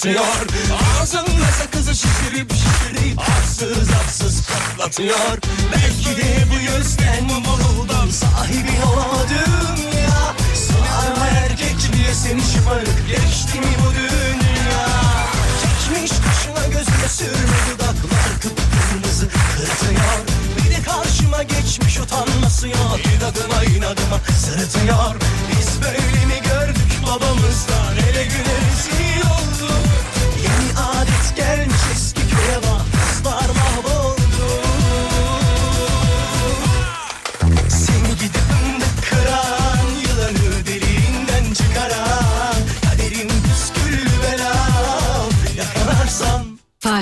patlatıyor Ağzında sakızı şişirip şişirip arsız arsız patlatıyor Belki de bu yüzden vuruldum sahibin olamadım ya. Sana erkek diye seni şımarık geçti mi bu dünya? Çekmiş kaşına gözüne sürme dudaklar kıpkırmızı kırıtıyor Bir de karşıma geçmiş utanması yok. İnadıma inadıma sırıtıyor. Biz böyle mi gördük babamızdan? Ele güne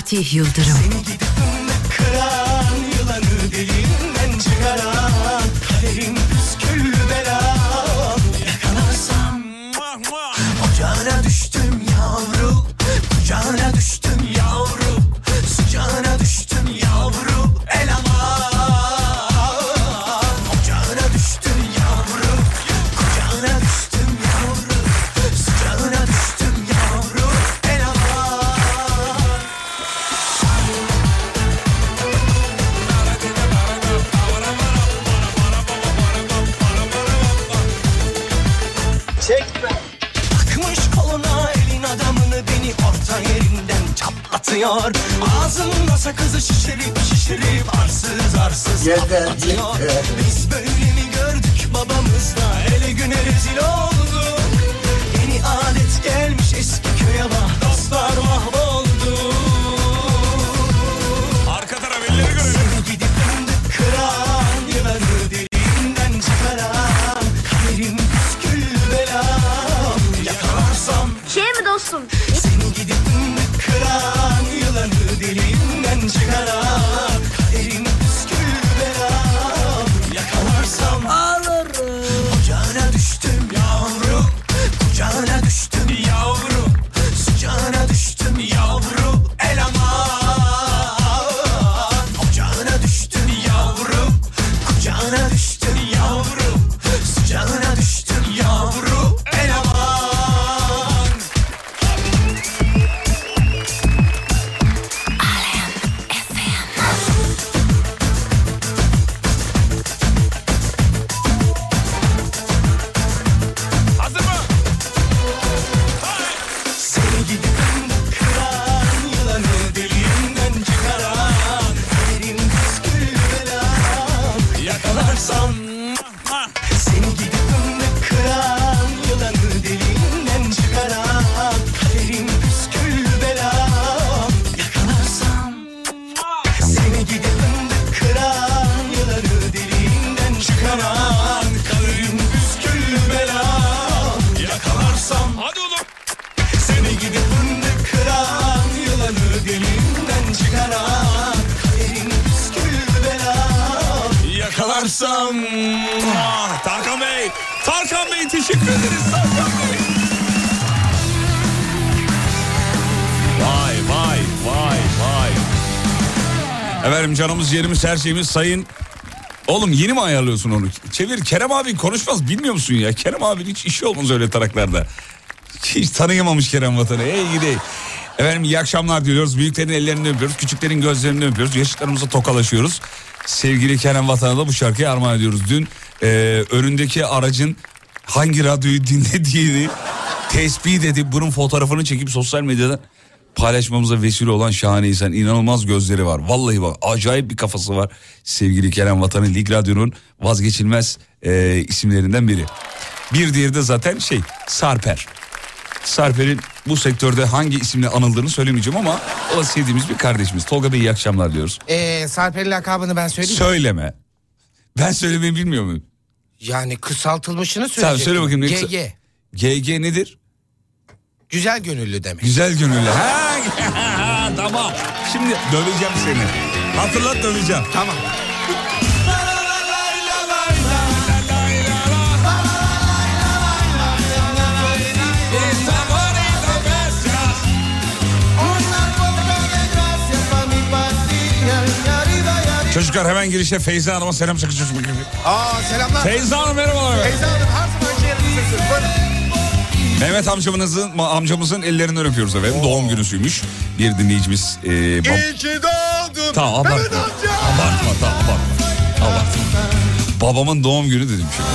Fatih Yıldırım. seni gidip yerimiz her şeyimiz sayın. Oğlum yeni mi ayarlıyorsun onu? Çevir Kerem abi konuşmaz bilmiyor musun ya? Kerem abi hiç işi olmaz öyle taraklarda. Hiç tanıyamamış Kerem Vatan'ı. Ey gidey. Efendim iyi akşamlar diliyoruz. Büyüklerin ellerini öpüyoruz. Küçüklerin gözlerini öpüyoruz. Yaşıtlarımıza tokalaşıyoruz. Sevgili Kerem Vatan'a da bu şarkıyı armağan ediyoruz. Dün e, önündeki aracın hangi radyoyu dinlediğini tespit edip bunun fotoğrafını çekip sosyal medyadan paylaşmamıza vesile olan şahane insan. inanılmaz gözleri var. Vallahi bak acayip bir kafası var. Sevgili Kerem Vatan'ın Lig Radyo'nun vazgeçilmez e, isimlerinden biri. Bir diğeri de zaten şey Sarper. Sarper'in bu sektörde hangi isimle anıldığını söylemeyeceğim ama o da sevdiğimiz bir kardeşimiz. Tolga Bey iyi akşamlar diyoruz. Ee, Sarper'in lakabını ben söyleyeyim. Söyleme. Ben söylemeyi bilmiyor muyum? yani kısaltılmışını Sen söyleyecektim. söyle bakayım. GG. GG nedir? Güzel gönüllü demek. Güzel gönüllü. Ha, tamam. Şimdi döveceğim seni. Hatırlat döveceğim. Tamam. Çocuklar hemen girişe Feyza Hanım'a selam çocuk. Aa selamlar. Feyza Hanım merhabalar. Feyza Hanım her zaman şey yanınızdasın. Buyurun. Mehmet amcamızın amcamızın ellerinden öpüyoruz efendim. Doğum günüsüymüş. Bir dinleyicimiz. E, bab- İyi ki doğdun. Tamam abartma. Mehmet amca. Abartma tamam abartma. Abartma. Babamın doğum günü dedim şimdi.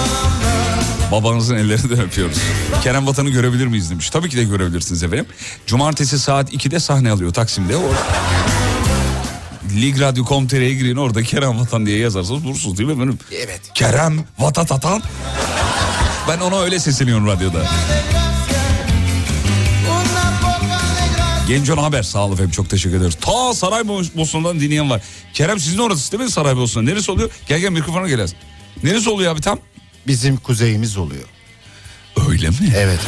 Babanızın ellerinden öpüyoruz. Kerem Vatan'ı görebilir miyiz demiş. Tabii ki de görebilirsiniz efendim. Cumartesi saat 2'de sahne alıyor Taksim'de. O... Ligradyo.com.tr'ye girin orada Kerem Vatan diye yazarsanız bulursunuz değil mi efendim? Evet. Kerem Vatatatan. Ben ona öyle sesleniyorum radyoda. Genco haber sağ olun efendim çok teşekkür ederiz. Ta Saraybosna'dan dinleyen var. Kerem sizin orası değil mi Saraybosna? Neresi oluyor? Gel gel mikrofona gel. Neresi oluyor abi tam? Bizim kuzeyimiz oluyor. Öyle mi? Evet.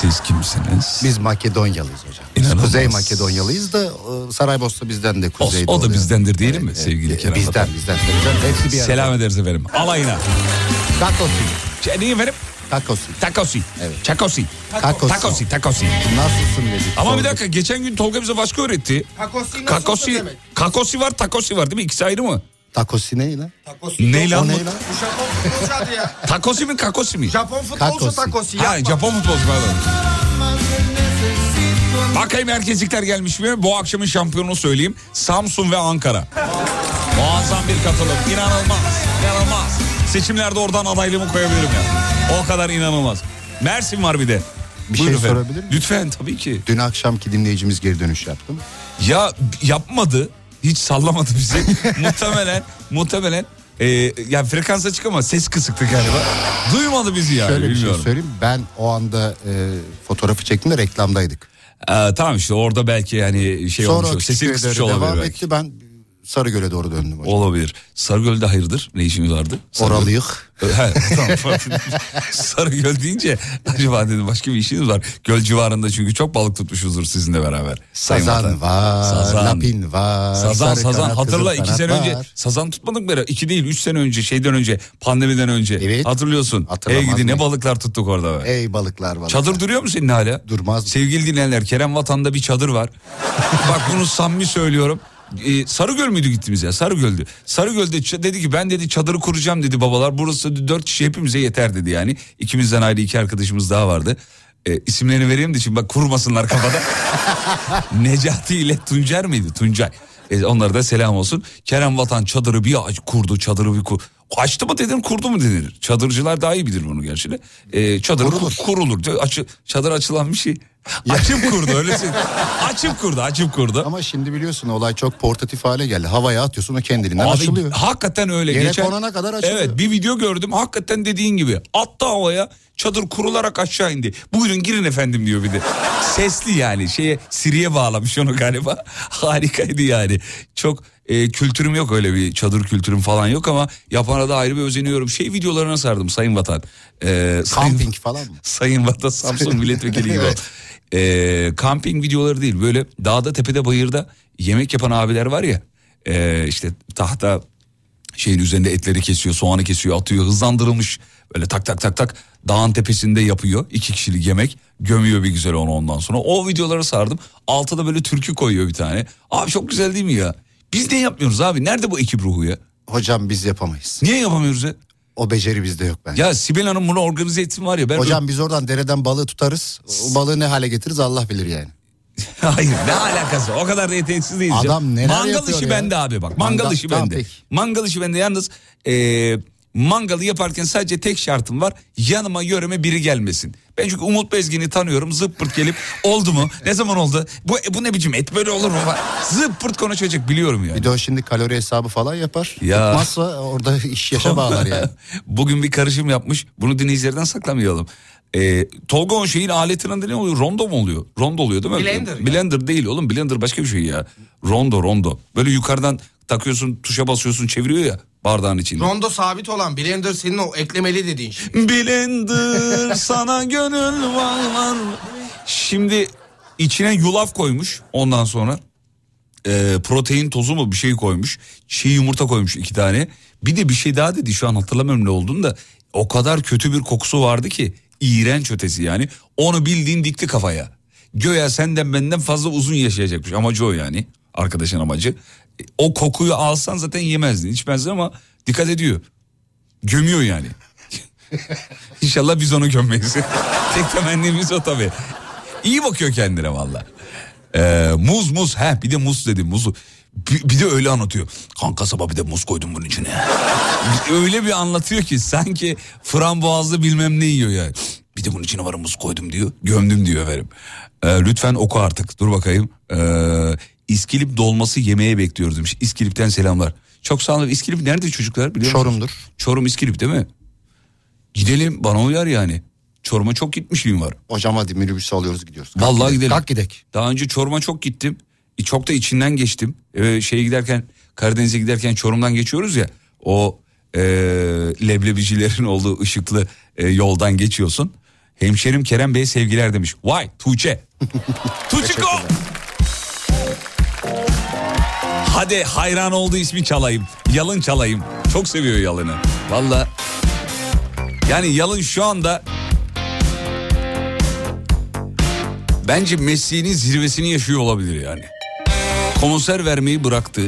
Siz kimsiniz? Biz Makedonyalıyız hocam. Biz İnanılmaz. Kuzey Makedonyalıyız da e, Saraybosna bizden de O, kuzeyde o da oluyor. bizdendir diyelim mi sevgili E, Kerem? Bizden bizden. bizden. Hepsi bir arada. Selam ederiz efendim. Alayına. Takosi. Şey, efendim? Takosi. Takosi. Evet. Çakosi. Takosi. Takosi. Takosi. Nasılsın dedik. Ama bir dakika geçen gün Tolga bize başka öğretti. Takosi nasıl Kakosi, demek? kakosi var, takosi var değil mi? İkisi ayrı mı? Takosi ne lan? Takosi. Ne lan O bu? ne lan? Bu Japon futbolcu adı ya. Takosi mi, kakosi mi? Japon futbolcu Takosi. takosi. Ha, Yapma. Japon futbolcu pardon. Bakayım merkezlikler gelmiş mi? Bu akşamın şampiyonunu söyleyeyim. Samsun ve Ankara. Muazzam bir katılım. İnanılmaz. İnanılmaz. Seçimlerde oradan adaylığımı koyabilirim ya. O kadar inanılmaz. Mersin var bir de. Bir Buyurun şey efendim. sorabilir miyim? Lütfen tabii ki. Dün akşamki dinleyicimiz geri dönüş yaptı mı? Ya yapmadı. Hiç sallamadı bizi. muhtemelen muhtemelen e, yani frekans açık ama ses kısıktı galiba. Duymadı bizi yani Şöyle bir bilmiyorum. şey söyleyeyim. Ben o anda e, fotoğrafı çektim de reklamdaydık. Ee, tamam işte orada belki yani şey Sonra olmuş. Küçüköy'de kısmış olabilir devam belki. etti. Ben Sarıgöl'e doğru döndüm hocam. Olabilir. Sarıgöl'de hayırdır? Ne işiniz vardı? Sarıgöl- Oralıyık. He, tamam. Sarıgöl deyince acaba dedim başka bir işiniz var. Göl civarında çünkü çok balık tutmuşuzdur sizinle beraber. Sazan var, Sazan. lapin var. Sazan sazan kanat, hatırla iki sene kanat önce var. sazan tutmadık mı? İki değil üç sene önce şeyden önce pandemiden önce. Evet. Hatırlıyorsun. Hey gidi ne balıklar tuttuk orada. be. Ey balıklar balıklar. Çadır duruyor mu senin hala? Durmaz. Sevgili dinleyenler Kerem Vatan'da bir çadır var. Bak bunu samimi söylüyorum. Ee, Sarıgöl müydü gittiğimiz ya Sarıgöl'dü. Sarıgöl'de dedi ki ben dedi çadırı kuracağım dedi babalar. Burası dört kişi hepimize yeter dedi yani. İkimizden ayrı iki arkadaşımız daha vardı. Ee, isimlerini vereyim de şimdi bak kurmasınlar kafada. Necati ile Tuncer miydi? Tuncay. Ee, onlara da selam olsun. Kerem Vatan çadırı bir aç- kurdu çadırı bir kur. Açtı mı dedin kurdu mu denir. Çadırcılar daha iyi bilir bunu gerçi de. Ee, çadır kurulur. kurulur. Açı, çadır açılan bir şey. Açıp kurdu öyle. Açıp kurdu açıp kurdu. Ama şimdi biliyorsun olay çok portatif hale geldi. Havaya atıyorsun o kendiliğinden Abi, açılıyor. Hakikaten öyle. Yere konana kadar açılıyor. Evet bir video gördüm hakikaten dediğin gibi. Attı havaya çadır kurularak aşağı indi. Buyurun girin efendim diyor bir de. Sesli yani şeye Siri'ye bağlamış onu galiba. Harikaydı yani. Çok e, kültürüm yok öyle bir çadır kültürüm falan yok ama yapana da ayrı bir özeniyorum. Şey videolarına sardım Sayın Vatan. Ee, Sayın- Camping falan mı? Sayın Vatan Samsun milletvekili gibi. Ee, kamping videoları değil böyle dağda tepede bayırda yemek yapan abiler var ya ee, işte tahta şeyin üzerinde etleri kesiyor soğanı kesiyor atıyor hızlandırılmış böyle tak tak tak tak dağın tepesinde yapıyor iki kişilik yemek gömüyor bir güzel onu ondan sonra o videoları sardım altta da böyle türkü koyuyor bir tane abi çok güzel değil mi ya biz ne yapmıyoruz abi nerede bu ekip ruhu ya Hocam biz yapamayız. niye yapamıyoruz ya O beceri bizde yok bence. ya Sibel Hanım bunu organize etsin var ya ben Hocam biz oradan dereden balığı tutarız. O balığı ne hale getiririz Allah bilir yani. Hayır ne alakası o kadar da yeteneksiz değiliz. Adam neler Mangal işi ya? bende abi bak mangal Mangal- işi Tamam, bende. peki. Mangal işi bende yalnız e, mangalı yaparken sadece tek şartım var yanıma yöreme biri gelmesin. Ben çünkü Umut Bezgin'i tanıyorum zıppırt gelip oldu mu ne zaman oldu bu, bu ne biçim et böyle olur mu zıppırt konuşacak biliyorum yani. Bir de o şimdi kalori hesabı falan yapar. Ya. Tutmazsa orada iş yaşa bağlar yani. Bugün bir karışım yapmış. Bunu dinleyicilerden saklamayalım. Ee, Tolga o şeyin aletinin adı ne oluyor? Rondo mu oluyor? Rondo oluyor değil mi? Blender ya. Blender değil oğlum. Blender başka bir şey ya. Rondo rondo. Böyle yukarıdan takıyorsun tuşa basıyorsun çeviriyor ya bardağın içinde. Rondo sabit olan blender senin o eklemeli dediğin şey. Blender sana gönül var. Şimdi içine yulaf koymuş ondan sonra. Ee, protein tozu mu bir şey koymuş. Çiğ yumurta koymuş iki tane. Bir de bir şey daha dedi şu an hatırlamıyorum ne olduğunu da. O kadar kötü bir kokusu vardı ki. iğrenç ötesi yani. Onu bildiğin dikti kafaya. Göya senden benden fazla uzun yaşayacakmış. Amacı o yani. Arkadaşın amacı. O kokuyu alsan zaten yemezdin içmezdin ama dikkat ediyor. Gömüyor yani. İnşallah biz onu gömmeyiz. Tek temennimiz o tabii. İyi bakıyor kendine valla. Ee, muz muz. He bir de muz dedim muzu. Bir, bir de öyle anlatıyor. Kanka sabah bir de muz koydum bunun içine. öyle bir anlatıyor ki sanki frambuazlı bilmem ne yiyor ya. Bir de bunun içine var muz koydum diyor. Gömdüm diyor efendim. Ee, lütfen oku artık. Dur bakayım. Ee, İskilip dolması yemeğe bekliyoruz demiş. İskilip'ten selamlar. Çok sağ olun. İskilip nerede çocuklar biliyor musunuz? Çorum'dur. Çorum İskilip değil mi? Gidelim bana uyar yani. Çorum'a çok gitmişliğim var. Hocam hadi minibüsü alıyoruz gidiyoruz. Kalk Vallahi gidek, gidelim. Kalk gidek. Daha önce Çorum'a çok gittim. E, Çok da içinden geçtim. Ee, şeye giderken Karadeniz'e giderken Çorum'dan geçiyoruz ya. O e, leblebicilerin olduğu ışıklı e, yoldan geçiyorsun. Hemşerim Kerem Bey sevgiler demiş. Vay Tuğçe. Tuğçiko. Hadi hayran olduğu ismi çalayım. Yalın çalayım. Çok seviyor Yalın'ı. Valla. Yani Yalın şu anda bence mesleğinin zirvesini yaşıyor olabilir yani. Konser vermeyi bıraktı.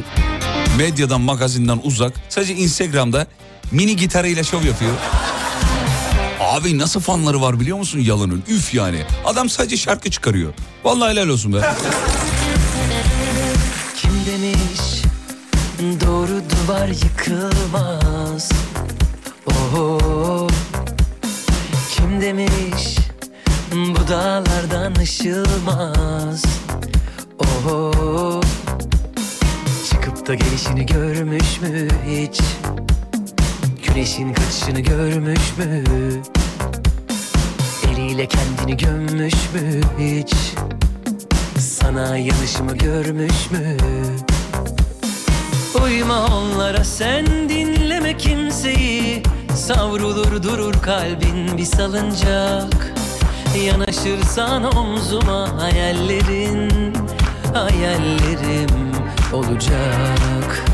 Medyadan, magazinden uzak. Sadece Instagram'da mini gitarıyla şov yapıyor. Abi nasıl fanları var biliyor musun Yalın'ın? Üf yani. Adam sadece şarkı çıkarıyor. Vallahi helal olsun be. Duvar yıkılmaz. Oho Kim demiş bu dağlardan ışılmaz Oho Çıkıp da gelişini görmüş mü hiç? Güneşin kaçışını görmüş mü? Eliyle kendini gömmüş mü hiç? Sana yanışımı görmüş mü? Uyma onlara sen dinleme kimseyi. Savrulur durur kalbin bir salıncak. Yanaşırsan omzuma hayallerin Hayallerim olacak.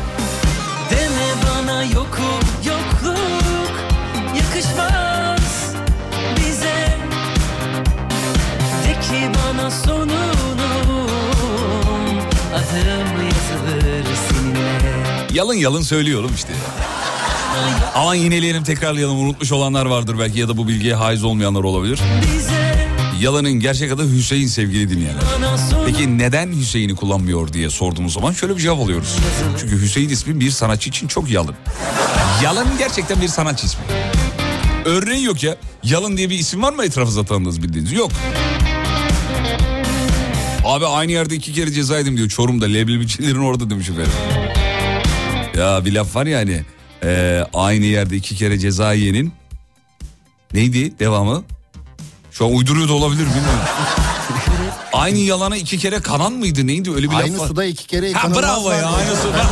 Deme bana yokum yokluk Yakışmaz bize. De ki bana sonunu Adım yazılır seninle Yalın yalın söylüyorum işte. Aman yineleyelim tekrarlayalım unutmuş olanlar vardır belki ya da bu bilgiye haiz olmayanlar olabilir. Bize Yalın'ın gerçek adı Hüseyin sevgili dinleyenler. Peki neden Hüseyin'i kullanmıyor diye sorduğumuz zaman şöyle bir cevap alıyoruz. Çünkü Hüseyin ismi bir sanatçı için çok yalın. Yalın gerçekten bir sanatçı ismi. Örneği yok ya. Yalın diye bir isim var mı etrafınızda tanıdığınız bildiğiniz? Yok. Abi aynı yerde iki kere ceza yedim diyor. Çorum'da leblebicilerin orada demiş efendim. Ya bir laf var ya hani. e, aynı yerde iki kere ceza yiyenin. Neydi devamı? Şu an uyduruyor da olabilir bilmiyorum. Aynı yalana iki kere kanan mıydı neydi öyle bir laf Aynı var. suda iki kere Ha yıkanılmaz bravo var ya aynı suda.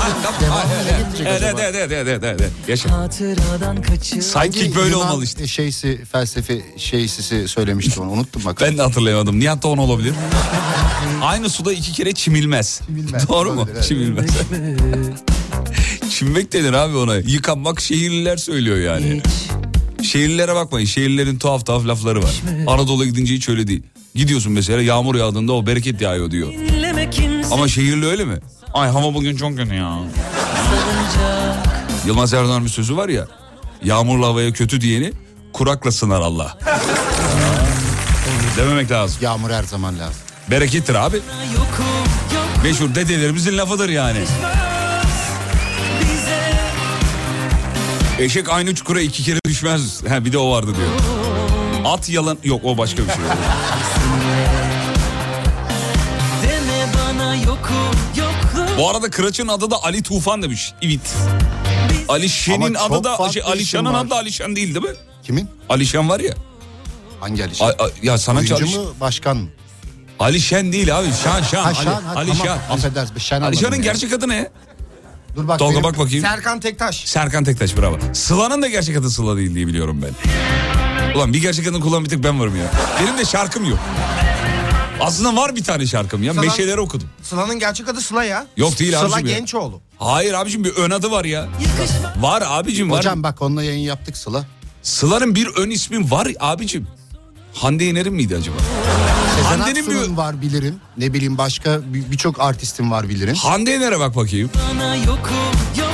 Evet evet evet evet evet evet. Yaşa. hatıradan kaçır Sanki böyle Yunan olmalı işte. Şeysi, felsefe şeysisi söylemişti onu unuttum bak. Ben de hatırlayamadım. Nihat da on olabilir. Aynı suda iki kere çimilmez. Çimilmez, Doğru mu? evet. Çimilmez. Çimmek denir abi ona. Yıkanmak şehirliler söylüyor yani. hiç Şehirlilere bakmayın. Şehirlerin tuhaf tuhaf lafları var. Anadolu'ya gidince hiç öyle değil. Gidiyorsun mesela yağmur yağdığında o bereket yağıyor diyor. Ama şehirli öyle mi? Ay hava bugün çok kötü ya. Yılmaz Erdoğan'ın bir sözü var ya. Yağmurlu havaya kötü diyeni kurakla sınar Allah. Dememek lazım. Yağmur her zaman lazım. Berekettir abi. Meşhur dedelerimizin lafıdır yani. Eşek aynı çukura iki kere düşmez. Ha, bir de o vardı diyor. At yalan... Yok o başka bir şey. Bu arada Kıraç'ın adı da Ali Tufan demiş. Evet. Ali Şen'in Ama çok adı da şey, Alişan'ın adı da Alişan değil değil mi? Kimin? Alişan var ya. Hangi Alişan? A- a- ya sanatçı Oyuncu Alişan. mu başkan mı? Alişan değil abi. Şan Şan. Ha Şan. Ali, ha, Alişan. Tamam, affedersin. Şen anladım Alişan'ın gerçek adı ne? Dur bak. Tolga benim- bak bakayım. Serkan Tektaş. Serkan Tektaş bravo. Sıla'nın da gerçek adı Sıla değil diye biliyorum ben. Ulan bir gerçek adını kullanan bir tek ben varım ya. Benim de şarkım yok. Aslında var bir tane şarkım ya. Sıla- Meşeleri okudum. Sıla'nın gerçek adı Sıla ya. Yok değil Sıla abicim ya. Gençoğlu. Hayır abicim bir ön adı var ya. yakışmaz Var abicim var. Hocam bak onunla yayın yaptık Sıla. Sıla'nın bir ön ismi var abicim. Hande Yener'in miydi acaba? Sezen Hande'nin Aksu'nun bir- var bilirim. Ne bileyim başka bir- birçok artistin var bilirim. Hande Yener'e bak bakayım. bana yokum yokluk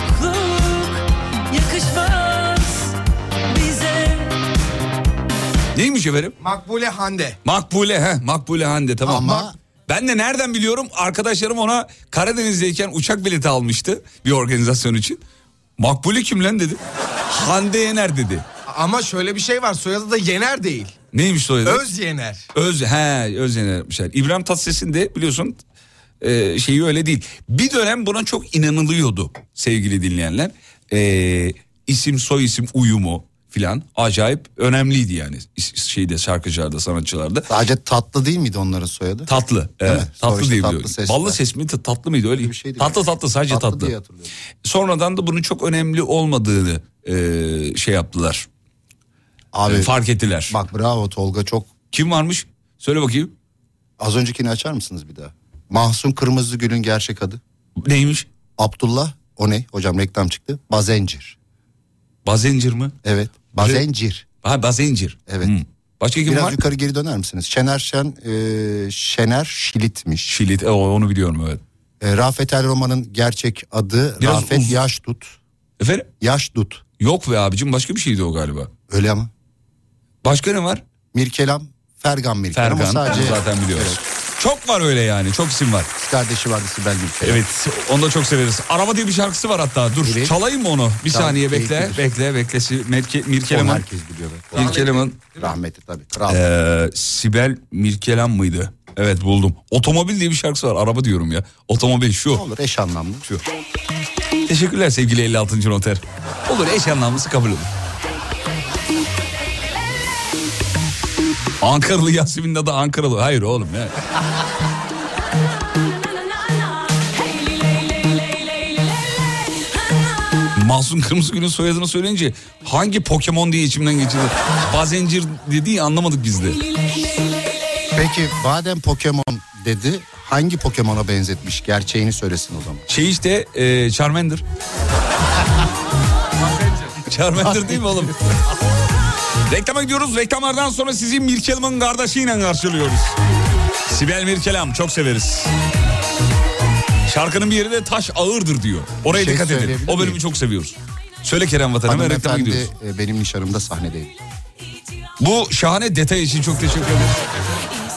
Neymiş efendim? Makbule Hande. Makbule he Makbule Hande tamam. Ama- ben de nereden biliyorum arkadaşlarım ona Karadeniz'deyken uçak bileti almıştı bir organizasyon için. Makbule kim lan dedi. Hande Yener dedi. Ama şöyle bir şey var soyadı da Yener değil. Neymiş soyadı? Öz Yener. Öz he Öz Yener yapmışlar. İbrahim Tatlıses'in de biliyorsun e, şeyi öyle değil. Bir dönem buna çok inanılıyordu sevgili dinleyenler. E, isim soy isim uyumu filan acayip önemliydi yani şeyde şarkıcılarda sanatçılarda. Sadece tatlı değil miydi onların soyadı? Tatlı. Evet, mi? tatlı işte diye tatlı biliyorum. ses Ballı ses mi tatlı mıydı öyle? bir şeydi tatlı galiba. tatlı sadece tatlı. Tatlı diye. Sonradan da bunun çok önemli olmadığını e, şey yaptılar. Abi E, fark ettiler. bak bravo Tolga çok. Kim varmış? Söyle bakayım. Az öncekini açar mısınız bir daha? Mahsun Kırmızıgül'ün gerçek adı. Neymiş? Abdullah o ne? Hocam reklam çıktı. Bazencir. Bazencir mi? Evet. Bazencir. Ha Bazencir. Evet. Hmm. Başka kim Biraz var? yukarı geri döner misiniz? Şener Şen, e, Şener Şilit'miş. Şilit. E, onu biliyorum evet. E, Rafet El Roman'ın gerçek adı Biraz Rafet uz- Yaşdut. Efendim? Yaşdut. Yok be abicim başka bir şeydi o galiba. Öyle ama. Başka ne var? Mirkelam, Fergan Mirkelam. Fergan. Sadece Zaten biliyoruz. Çok var öyle yani. Çok isim var. kız kardeşi vardı Sibel Mirkelam. Evet onu da çok severiz. Araba diye bir şarkısı var hatta. Dur Evet. çalayım mı onu? Bir Tamam, saniye bekle. keyiflidir. Bekle beklesi. Mirke, Onu herkes biliyor. be. Mirkelam'ın. Rahmetli tabii. Kral. Ee, Sibel Mirkelam mıydı? Evet buldum. Otomobil diye bir şarkısı var. Araba diyorum ya. Otomobil şu. Olur eş anlamlı. Şu. Teşekkürler sevgili 56. noter. Olur eş anlamlısı kabul olur. Ankaralı Yasemin'in adı Ankaralı. Hayır oğlum ya. Mahsun Kırmızıgül'ün soyadını söyleyince hangi Pokemon diye içimden geçirdi. Bazencir dediği anlamadık biz de. Peki madem Pokemon dedi hangi Pokemon'a benzetmiş? Gerçeğini söylesin o zaman. Şey işte e, Charmander. Charmander değil mi oğlum? Reklama gidiyoruz. Reklamlardan sonra sizi Mirkelam'ın kardeşiyle karşılıyoruz. Sibel Mirkelam çok severiz. Şarkının bir yeri de taş ağırdır diyor. Oraya şey dikkat edin. O bölümü miyim? çok seviyoruz. Söyle Kerem Vatan hemen reklama gidiyoruz. E, benim nişanımda sahnedeydi. Bu şahane detay için çok teşekkür ederiz.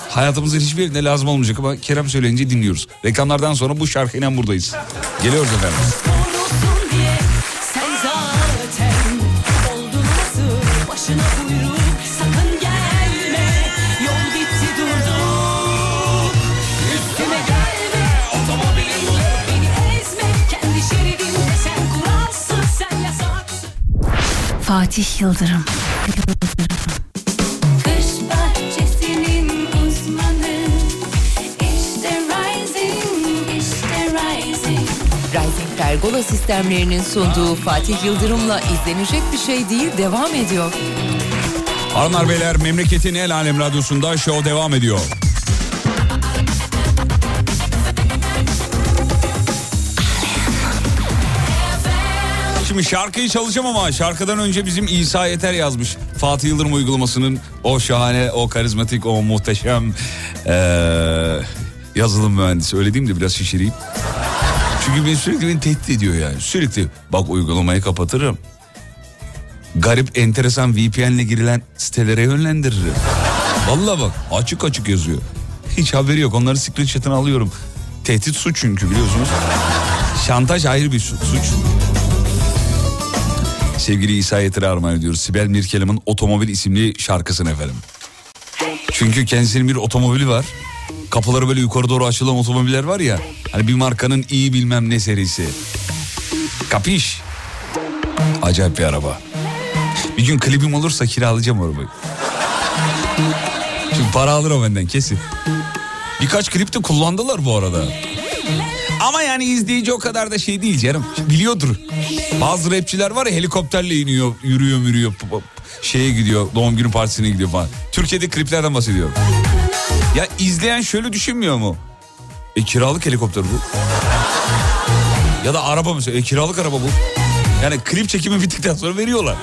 Hayatımızın hiçbir yerinde lazım olmayacak ama Kerem söyleyince dinliyoruz. Reklamlardan sonra bu şarkıyla buradayız. Geliyoruz efendim. Fatih Yıldırım. Uzmanı işte rising işte rising Rising Pergola sistemlerinin sunduğu Fatih Yıldırım'la izlenecek bir şey değil devam ediyor. Hanımlar beyler memleketin el alem radyosunda show devam ediyor. Şimdi şarkıyı çalacağım ama şarkıdan önce bizim İsa Yeter yazmış. Fatih Yıldırım uygulamasının o şahane, o karizmatik, o muhteşem eee, yazılım mühendisi. Öyle diyeyim de biraz şişireyim. Çünkü beni sürekli beni tehdit ediyor yani. Sürekli bak uygulamayı kapatırım garip enteresan VPN'le girilen sitelere yönlendiririm. Vallahi bak açık açık yazıyor. Hiç haberi yok onların screenshot'ını alıyorum. Tehdit suç çünkü biliyorsunuz. Şantaj ayrı bir su- suç. Sevgili İsa Yeter'e armağan ediyoruz. Sibel Mirkelam'ın Otomobil isimli şarkısını efendim. Çünkü kendisinin bir otomobili var. Kapıları böyle yukarı doğru açılan otomobiller var ya. Hani bir markanın iyi bilmem ne serisi. Kapiş. Acayip bir araba. Bir gün klibim olursa kiralayacağım arabayı. Çünkü para alır o benden kesin. Birkaç klip de kullandılar bu arada. Ama yani izleyici o kadar da şey değil canım. Biliyordur. Bazı rapçiler var ya helikopterle iniyor, yürüyor, yürüyor. Şeye gidiyor, doğum günü partisine gidiyor falan. Türkiye'de kliplerden bahsediyorum. Ya izleyen şöyle düşünmüyor mu? E kiralık helikopter bu. Ya da araba mesela. E kiralık araba bu. Yani klip çekimi bittikten sonra veriyorlar.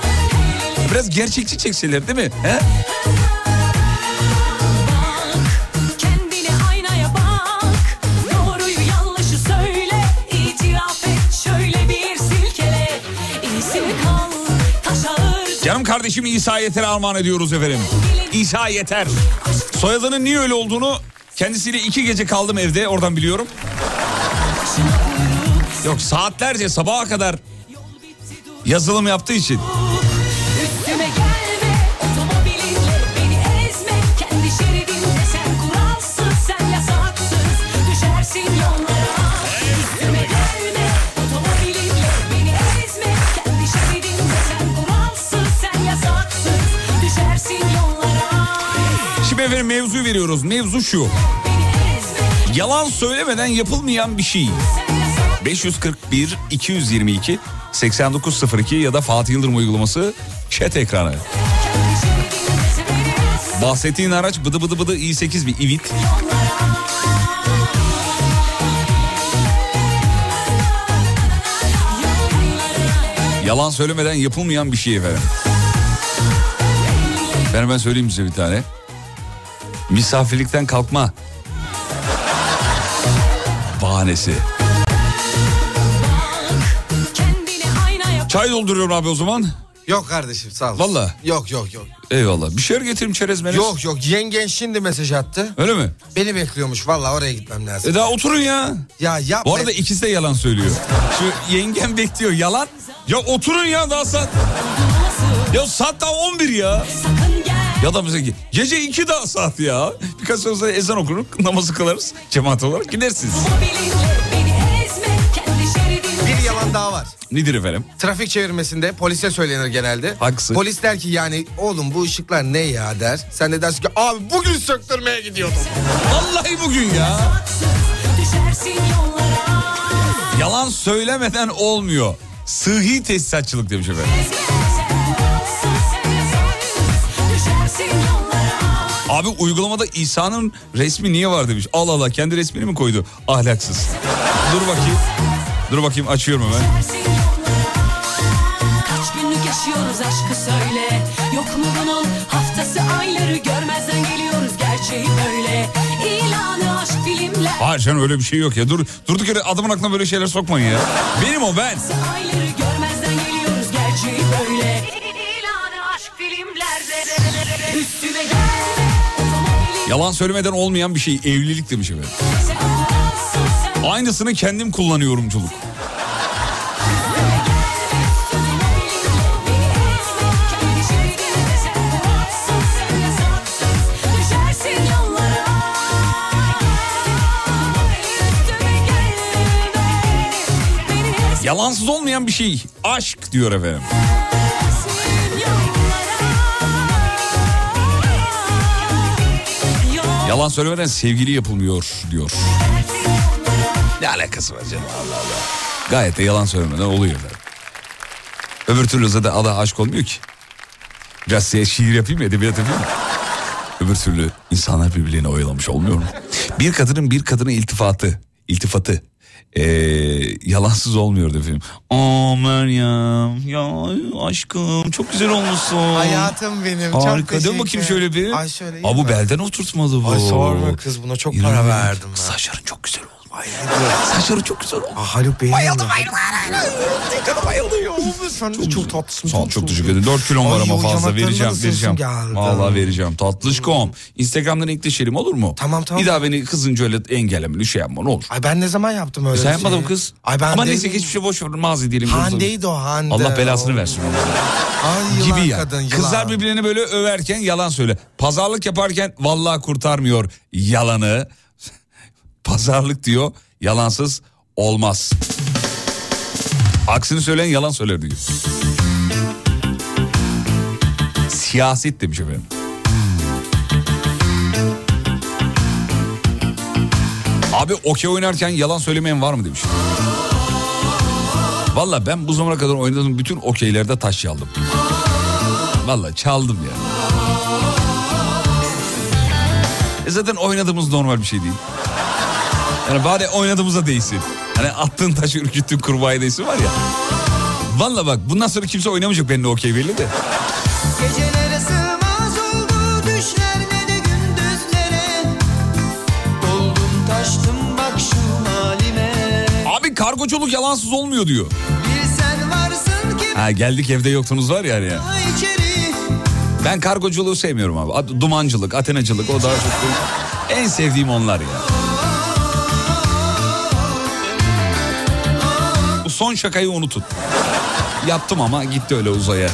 Biraz gerçekçi çekseler değil mi? He? Kardeşim İsa Yeter'e armağan ediyoruz efendim. İsa Yeter. Soyadının niye öyle olduğunu kendisiyle iki gece kaldım evde oradan biliyorum. Yok saatlerce sabaha kadar yazılım yaptığı için. Efendim mevzuyu veriyoruz. Mevzu şu. Yalan söylemeden yapılmayan bir şey. 541 222 8902 ya da Fatih Yıldırım uygulaması chat ekranı. Bahsettiğin araç bıdı bıdı bıdı i8 bir Ivit. Yalan söylemeden yapılmayan bir şey efendim. Ben hemen söyleyeyim size bir tane. Misafirlikten kalkma. Bahanesi. Çay dolduruyorum abi o zaman. Yok kardeşim sağ ol. Valla. Yok yok yok. Eyvallah. Bir şeyler getireyim çerez merez. Yok yok yengen şimdi mesaj attı. Öyle mi? Beni bekliyormuş valla oraya gitmem lazım. E daha oturun ya. Ya yapma. Bu arada ikisi de yalan söylüyor. Şu yengem bekliyor yalan. Ya oturun ya daha saat. Ya saat daha 11 ya. Ya da mesela gece 2 daha saat ya. Birkaç sonra sonra ezan okunur namazı kılarız. Cemaat olarak gidersiniz. Bir yalan daha var. Nedir efendim? Trafik çevirmesinde polise söylenir genelde. Haklısın. Polis der ki yani oğlum bu ışıklar ne ya der. Sen de dersin ki abi bugün söktürmeye gidiyordum. Vallahi bugün ya. Yalan söylemeden olmuyor. Sıhhi tesisatçılık demiş efendim. Abi uygulamada İsa'nın resmi niye var demiş. Allah Allah kendi resmini mi koydu? Ahlaksız. Dur bakayım. Dur bakayım açıyorum hemen. Kaç günlük yaşıyoruz aşkı söyle. Yok mu bunun haftası ayları görmezden geliyoruz gerçeği böyle. İlanı aşk filmler. Hayır canım öyle bir şey yok ya. Dur durduk yere adamın aklına böyle şeyler sokmayın ya. Benim o ben. Ayları Yalan söylemeden olmayan bir şey evlilik demiş efendim. Aynısını kendim kullanıyorumculuk. Yalansız olmayan bir şey aşk diyor efendim. Yalan söylemeden sevgili yapılmıyor diyor. Ne alakası var canım Allah Allah. Gayet de yalan söylemeden oluyor efendim. Öbür türlü zaten ada aşk olmuyor ki. Biraz size şiir yapayım mı edebiyat yapayım mı? Öbür türlü insanlar birbirlerini oyalamış olmuyor mu? Bir kadının bir kadına iltifatı, iltifatı ee, yalansız olmuyordu efendim. Aa Meryem ya aşkım çok güzel olmuşsun. Hayatım benim. çok Harika. Dön bakayım şöyle bir. Ay şöyle Aa, bu belden oturtmalı bu. Ay sorma kız buna çok para İnanamıyorum. verdim ben. Saçların çok güzel oldu. Saçların çok güzel oldu. Ah Haluk Bey. Bayıldım Bayılıyor. Sen de çok tatlısın. Sağ ol çok teşekkür ederim. 4 kilom var ama fazla vereceğim vereceğim. geldi. Vallahi vereceğim. Tatlışkom. Instagram'dan linkleşelim olur mu? Tamam, tamam. Bir daha beni kızınca öyle engelleme. Şey yapma ne olur. Ay ben ne zaman yaptım öyle Sen bir şey? yapmadın kız. Ay ben Ama de- neyse geçmişe boş ver. Mazi diyelim. Hande'ydi o Hande. Allah belasını versin. Ay yılan gibi ya. kadın yılan. Kızlar birbirlerini böyle överken yalan söyle. Pazarlık yaparken vallahi kurtarmıyor yalanı. Pazarlık diyor yalansız olmaz. Aksini söyleyen yalan söyler diyor. Siyaset demiş efendim. Abi okey oynarken yalan söylemeyen var mı demiş. Valla ben bu zamana kadar oynadığım bütün okeylerde taş çaldım. Valla çaldım ya. E zaten oynadığımız normal bir şey değil. Yani bari oynadığımıza değsin. Hani attığın taşı ürküttüğün kurbağaya değsin var ya. Valla bak bundan sonra kimse oynamayacak benimle okey belli de. Gecelere sığmaz oldu düşler ne de gündüzlere Doldum taştım bak şu halime Abi kargoculuk yalansız olmuyor diyor. Bir sen varsın ki Ha geldik evde yoktunuz var ya hani ya. içeri Ben kargoculuğu sevmiyorum abi. Dumancılık, Atenacılık o daha çok en sevdiğim onlar ya. Son şakayı unutun. Yaptım ama gitti öyle uzaya.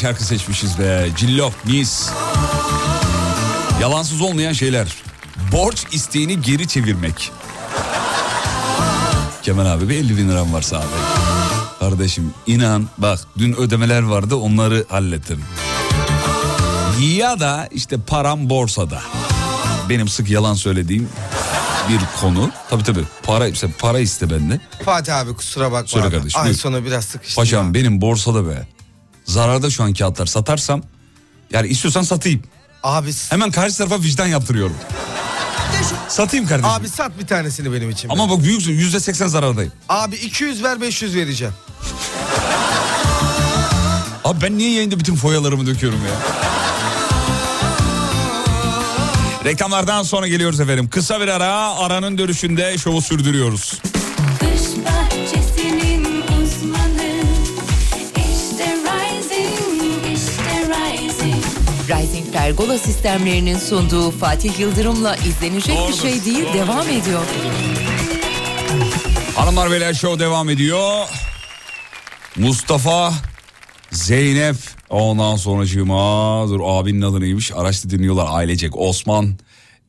Şarkı seçmişiz be. Cillop, mis. Yalansız olmayan şeyler. Borç isteğini geri çevirmek. Kemal abi bir 50 bin liram varsa abi. Kardeşim inan bak dün ödemeler vardı onları hallettim. Ya da işte param borsada. Benim sık yalan söylediğim bir konu. Tabii tabii para, işte para iste bende. Fatih abi kusura bakma. Söyle abi. kardeşim, Ay buyur. sonu biraz sıkıştım. Paşam ya. benim borsada be. Zararda şu an kağıtlar satarsam yani istiyorsan satayım. Abi, Hemen karşı tarafa vicdan yaptırıyorum. Satayım kardeşim. abi sat bir tanesini benim için. Ama bak büyüksün yüzde seksen zarardayım. Abi 200 ver 500 vereceğim. Abi ben niye yayında bütün foyalarımı döküyorum ya? Reklamlardan sonra geliyoruz efendim. Kısa bir ara aranın dönüşünde şovu sürdürüyoruz. Pergola sistemlerinin sunduğu Fatih Yıldırım'la izlenecek bir Doğrudur, şey değil devam ediyor. Hanımlar beyler show devam ediyor. Mustafa, Zeynep, ondan sonracığıma dur abinin adı neymiş araçta dinliyorlar ailecek. Osman,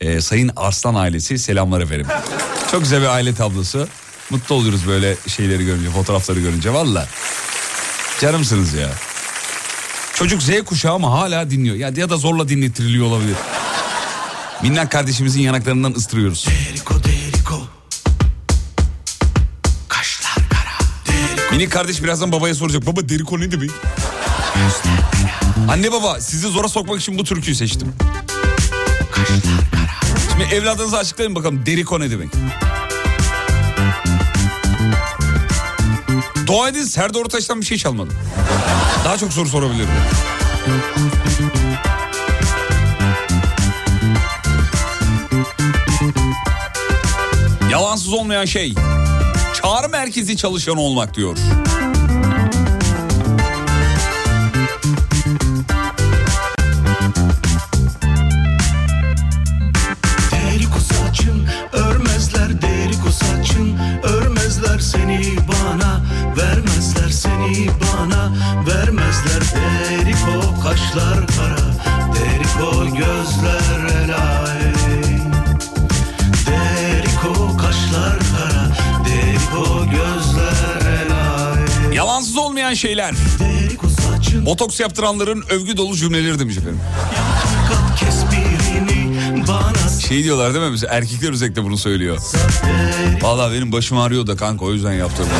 e, Sayın Arslan ailesi selamlar efendim. Çok güzel bir aile tablosu. Mutlu oluyoruz böyle şeyleri görünce fotoğrafları görünce valla. Canımsınız ya. Çocuk Z kuşağı ama hala dinliyor. Ya, ya da zorla dinletiriliyor olabilir. Minnak kardeşimizin yanaklarından ıstırıyoruz. Minik kardeş birazdan babaya soracak. Baba deriko ne demek? Anne baba sizi zora sokmak için bu türküyü seçtim. Şimdi evladınıza açıklayın bakalım deriko ne demek? Dua edin Serdar Ortaç'tan bir şey çalmadım. Daha çok soru sorabilirim. Yalansız olmayan şey. Çağrı merkezi çalışan olmak diyor. Olmayan şeyler. Botoks yaptıranların övgü dolu cümleleri demiş efendim. Şey diyorlar değil mi? Mesela erkekler özellikle bunu söylüyor. Vallahi benim başım ağrıyor da kanka o yüzden yaptırdım.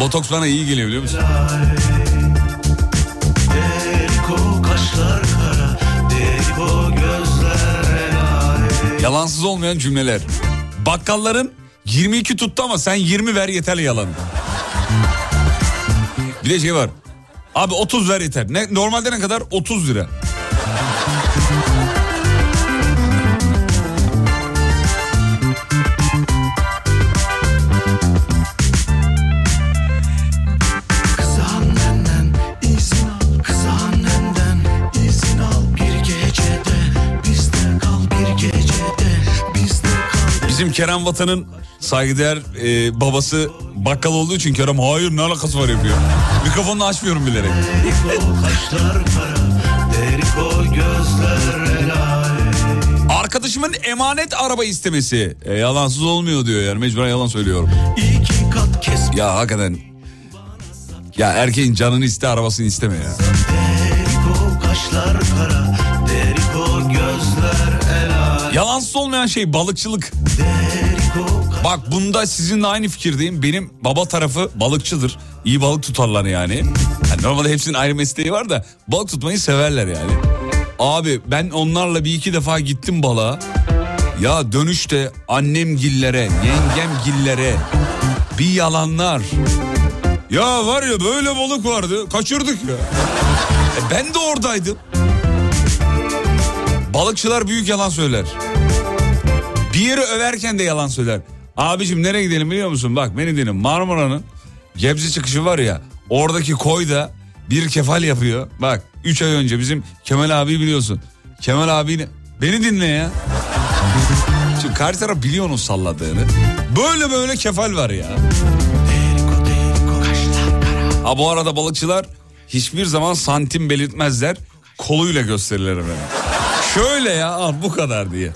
Botoks bana iyi geliyor biliyor musun? Yalansız olmayan cümleler. Bakkalların 22 tuttu ama sen 20 ver yeter yalan. Bir de şey var. Abi 30 ver yeter. Ne, normalde ne kadar? 30 lira. Bizim Kerem Vatan'ın saygıdeğer e, babası bakkal olduğu için Kerem hayır ne alakası var yapıyor. Mikrofonunu açmıyorum bilerek. Arkadaşımın emanet araba istemesi. E, yalansız olmuyor diyor yani mecburen yalan söylüyorum. Ya hakikaten ya erkeğin canını iste arabasını isteme ya. Kaşlar kara Yalansız olmayan şey balıkçılık. Bak bunda sizinle aynı fikirdeyim. Benim baba tarafı balıkçıdır. İyi balık tutarlar yani. yani normalde hepsinin ayrı mesleği var da balık tutmayı severler yani. Abi ben onlarla bir iki defa gittim balığa. Ya dönüşte annem gillere, yengem gillere bir yalanlar. Ya var ya böyle balık vardı kaçırdık ya. E ben de oradaydım. Balıkçılar büyük yalan söyler. Bir yeri överken de yalan söyler. Abicim nereye gidelim biliyor musun? Bak beni dinle Marmara'nın Gebze çıkışı var ya oradaki koyda bir kefal yapıyor. Bak 3 ay önce bizim Kemal abi biliyorsun. Kemal abi beni dinle ya. Şimdi karşı taraf biliyor onun salladığını. Böyle böyle kefal var ya. Ha bu arada balıkçılar hiçbir zaman santim belirtmezler. Koluyla gösterirler efendim. Şöyle ya al bu kadar diye.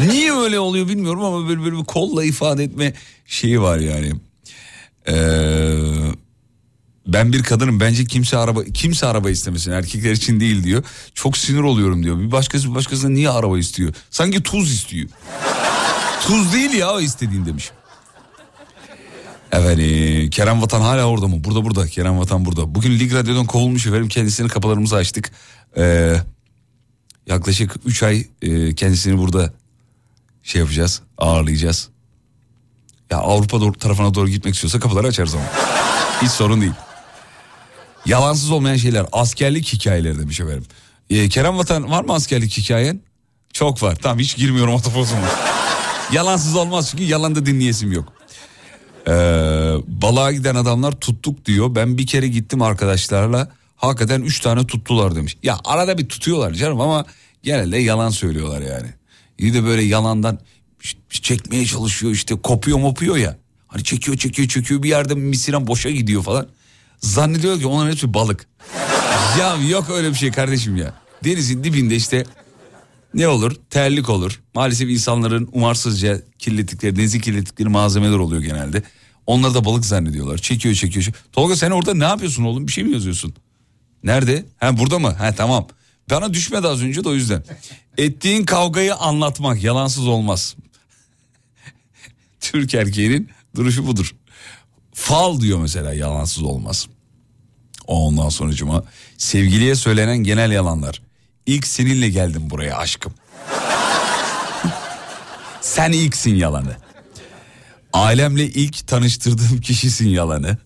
Niye öyle oluyor bilmiyorum ama böyle, böyle bir kolla ifade etme şeyi var yani. Ee, ben bir kadınım bence kimse araba kimse araba istemesin erkekler için değil diyor. Çok sinir oluyorum diyor. Bir başkası bir başkasına niye araba istiyor? Sanki tuz istiyor. tuz değil ya istediğin demiş. Efendim Kerem Vatan hala orada mı? Burada burada Kerem Vatan burada. Bugün Lig Radyo'dan kovulmuş efendim kendisinin kapılarımızı açtık. Ee, yaklaşık 3 ay e, kendisini burada şey yapacağız ağırlayacağız. Ya Avrupa doğru, tarafına doğru gitmek istiyorsa kapıları açarız ama. Hiç sorun değil. Yalansız olmayan şeyler askerlik hikayeleri demiş efendim. Ee, Kerem Vatan var mı askerlik hikayen? Çok var. Tamam hiç girmiyorum o topozuma. Yalansız olmaz çünkü yalan da dinleyesim yok. Ee, balığa giden adamlar tuttuk diyor. Ben bir kere gittim arkadaşlarla. Hakikaten üç tane tuttular demiş. Ya arada bir tutuyorlar canım ama genelde yalan söylüyorlar yani. İyi de böyle yalandan çekmeye çalışıyor işte kopuyor mopuyor ya. Hani çekiyor çekiyor çekiyor bir yerde misiren boşa gidiyor falan. Zannediyor ki onların hepsi balık. ya yok öyle bir şey kardeşim ya. Denizin dibinde işte ne olur? Terlik olur. Maalesef insanların umarsızca kirlettikleri, denizi kirlettikleri malzemeler oluyor genelde. Onları da balık zannediyorlar. Çekiyor. çekiyor. Tolga sen orada ne yapıyorsun oğlum? Bir şey mi yazıyorsun? Nerede? Ha burada mı? Ha tamam. Bana düşmedi az önce de o yüzden. Ettiğin kavgayı anlatmak yalansız olmaz. Türk erkeğinin duruşu budur. Fal diyor mesela yalansız olmaz. Ondan sonucuma sevgiliye söylenen genel yalanlar. İlk seninle geldim buraya aşkım. Sen ilksin yalanı. Ailemle ilk tanıştırdığım kişisin yalanı.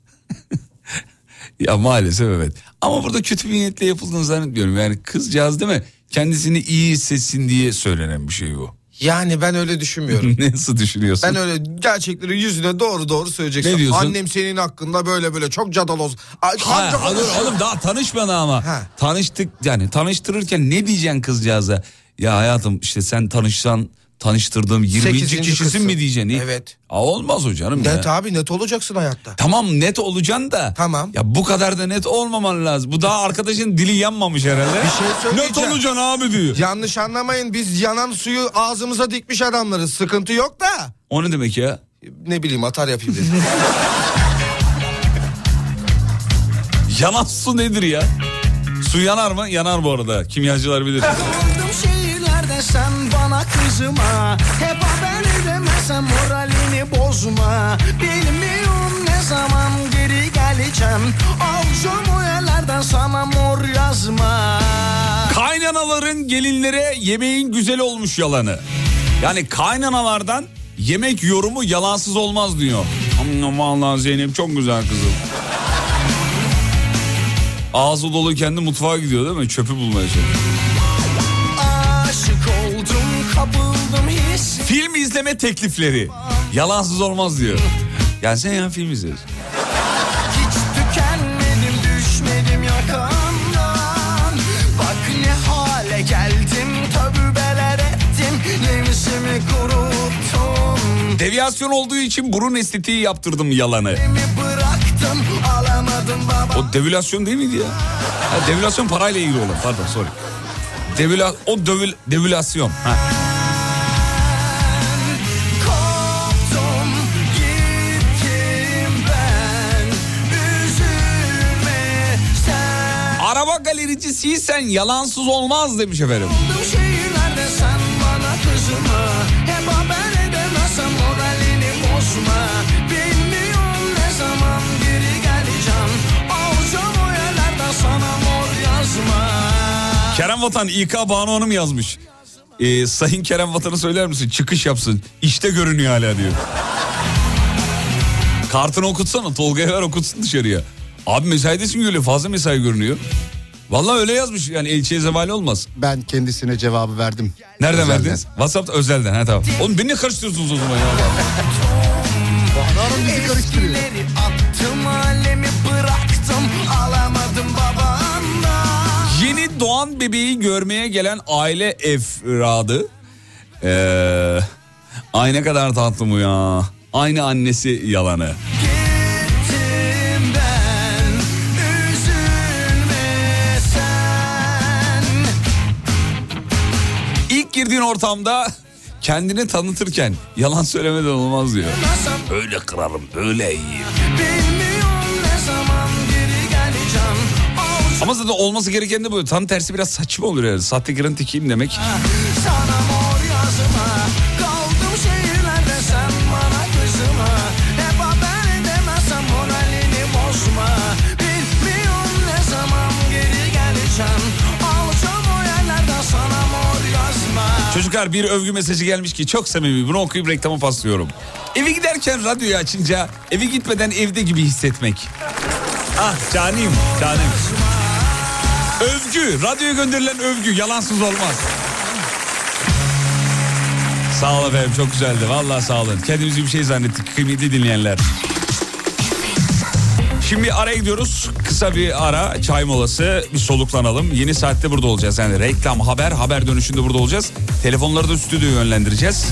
ya maalesef evet. Ama burada kötü bir niyetle yapıldığını zannetmiyorum. Yani kızcağız değil mi? Kendisini iyi hissetsin diye söylenen bir şey bu. Yani ben öyle düşünmüyorum. Nasıl düşünüyorsun? Ben öyle gerçekleri yüzüne doğru doğru söyleyeceksin. Ne diyorsun? Annem senin hakkında böyle böyle çok cadaloz. Ha, ha, dur oğlum daha tanışmadı ama. Ha. Tanıştık yani tanıştırırken ne diyeceksin kızcağıza? Ya hayatım işte sen tanışsan tanıştırdığım 20. Sekizinci kişisin kızsın. mi diyeceksin? Evet. Aa, olmaz o canım ya. Net abi net olacaksın hayatta. Tamam net olacaksın da. Tamam. Ya bu kadar da net olmaman lazım. Bu daha arkadaşın dili yanmamış herhalde. Bir şey söyleyeceğim. Net olacaksın abi diyor. Yanlış anlamayın biz yanan suyu ağzımıza dikmiş adamlarız. Sıkıntı yok da. O ne demek ya? Ne bileyim atar yapayım dedim. Yanan su nedir ya? Su yanar mı? Yanar bu arada. Kimyacılar bilir. Sen bana kızma Hep haber edemezsem moralini bozma Bilmiyorum ne zaman geri geleceğim Alacağım yerlerden sana mor yazma Kaynanaların gelinlere yemeğin güzel olmuş yalanı. Yani kaynanalardan yemek yorumu yalansız olmaz diyor. Aman Zeynep çok güzel kızım. Ağzı dolu kendi mutfağa gidiyor değil mi? Çöpü bulmaya çalışıyor. Film izleme teklifleri. Yalansız olmaz diyor. Gelsene ya film izleriz. Hiç tükenmedim düşmedim yakandan Bak ne hale geldim tövbeler ettim Nefsimi kurup Deviyasyon olduğu için burun estetiği yaptırdım yalanı. Bıraktım O devülasyon değil miydi ya? Ha, devülasyon parayla ilgili olan. Pardon sorry. Devüla, o dövül, devülasyon. Ha. O yerlerden sana mor yazma Kerem Vatan İK Banu Hanım yazmış. Ee, Sayın Kerem Vatan'ı söyler misin? Çıkış yapsın. İşte görünüyor hala diyor. Kartını okutsana. Tolga'ya ver okutsun dışarıya. Abi mesaidesin öyle fazla mesai görünüyor. Vallahi öyle yazmış yani elçiye zevali olmaz. Ben kendisine cevabı verdim. Nereden Özelden. verdiniz? WhatsApp'ta özelden ha tamam. Oğlum beni karıştırıyorsunuz o zaman ya? Hanım bizi karıştırıyor. Attım alemi bıraktım Alamadım babandan Yeni doğan bebeği görmeye gelen aile efradı. Ee, ay ne kadar tatlı bu ya. Aynı annesi yalanı. Girdiğin ortamda kendini tanıtırken yalan söylemeden olmaz diyor. Öyle kırarım, öyle yiyeyim. Ama zaten olması gereken de bu. Tam tersi biraz saçma olur yani. Sahtekarın tekiyim demek. Çocuklar bir övgü mesajı gelmiş ki çok samimi. Bunu okuyup reklama paslıyorum. Eve giderken radyoyu açınca eve gitmeden evde gibi hissetmek. Ah canim, canim. Övgü, radyoya gönderilen övgü yalansız olmaz. Sağ olun efendim çok güzeldi. Vallahi sağ olun. Kendimizi bir şey zannettik kıymetli dinleyenler. Şimdi bir araya gidiyoruz. Kısa bir ara çay molası bir soluklanalım. Yeni saatte burada olacağız. Yani reklam, haber, haber dönüşünde burada olacağız. Telefonları da stüdyoya yönlendireceğiz.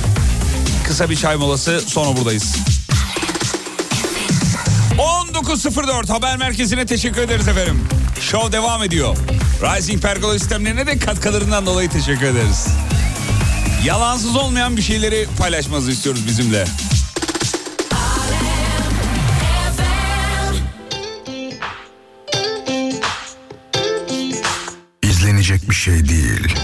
Kısa bir çay molası sonra buradayız. 19.04 haber merkezine teşekkür ederiz efendim. Show devam ediyor. Rising Pergola sistemlerine de katkılarından dolayı teşekkür ederiz. Yalansız olmayan bir şeyleri paylaşmanızı istiyoruz bizimle. İzlenecek bir şey değil.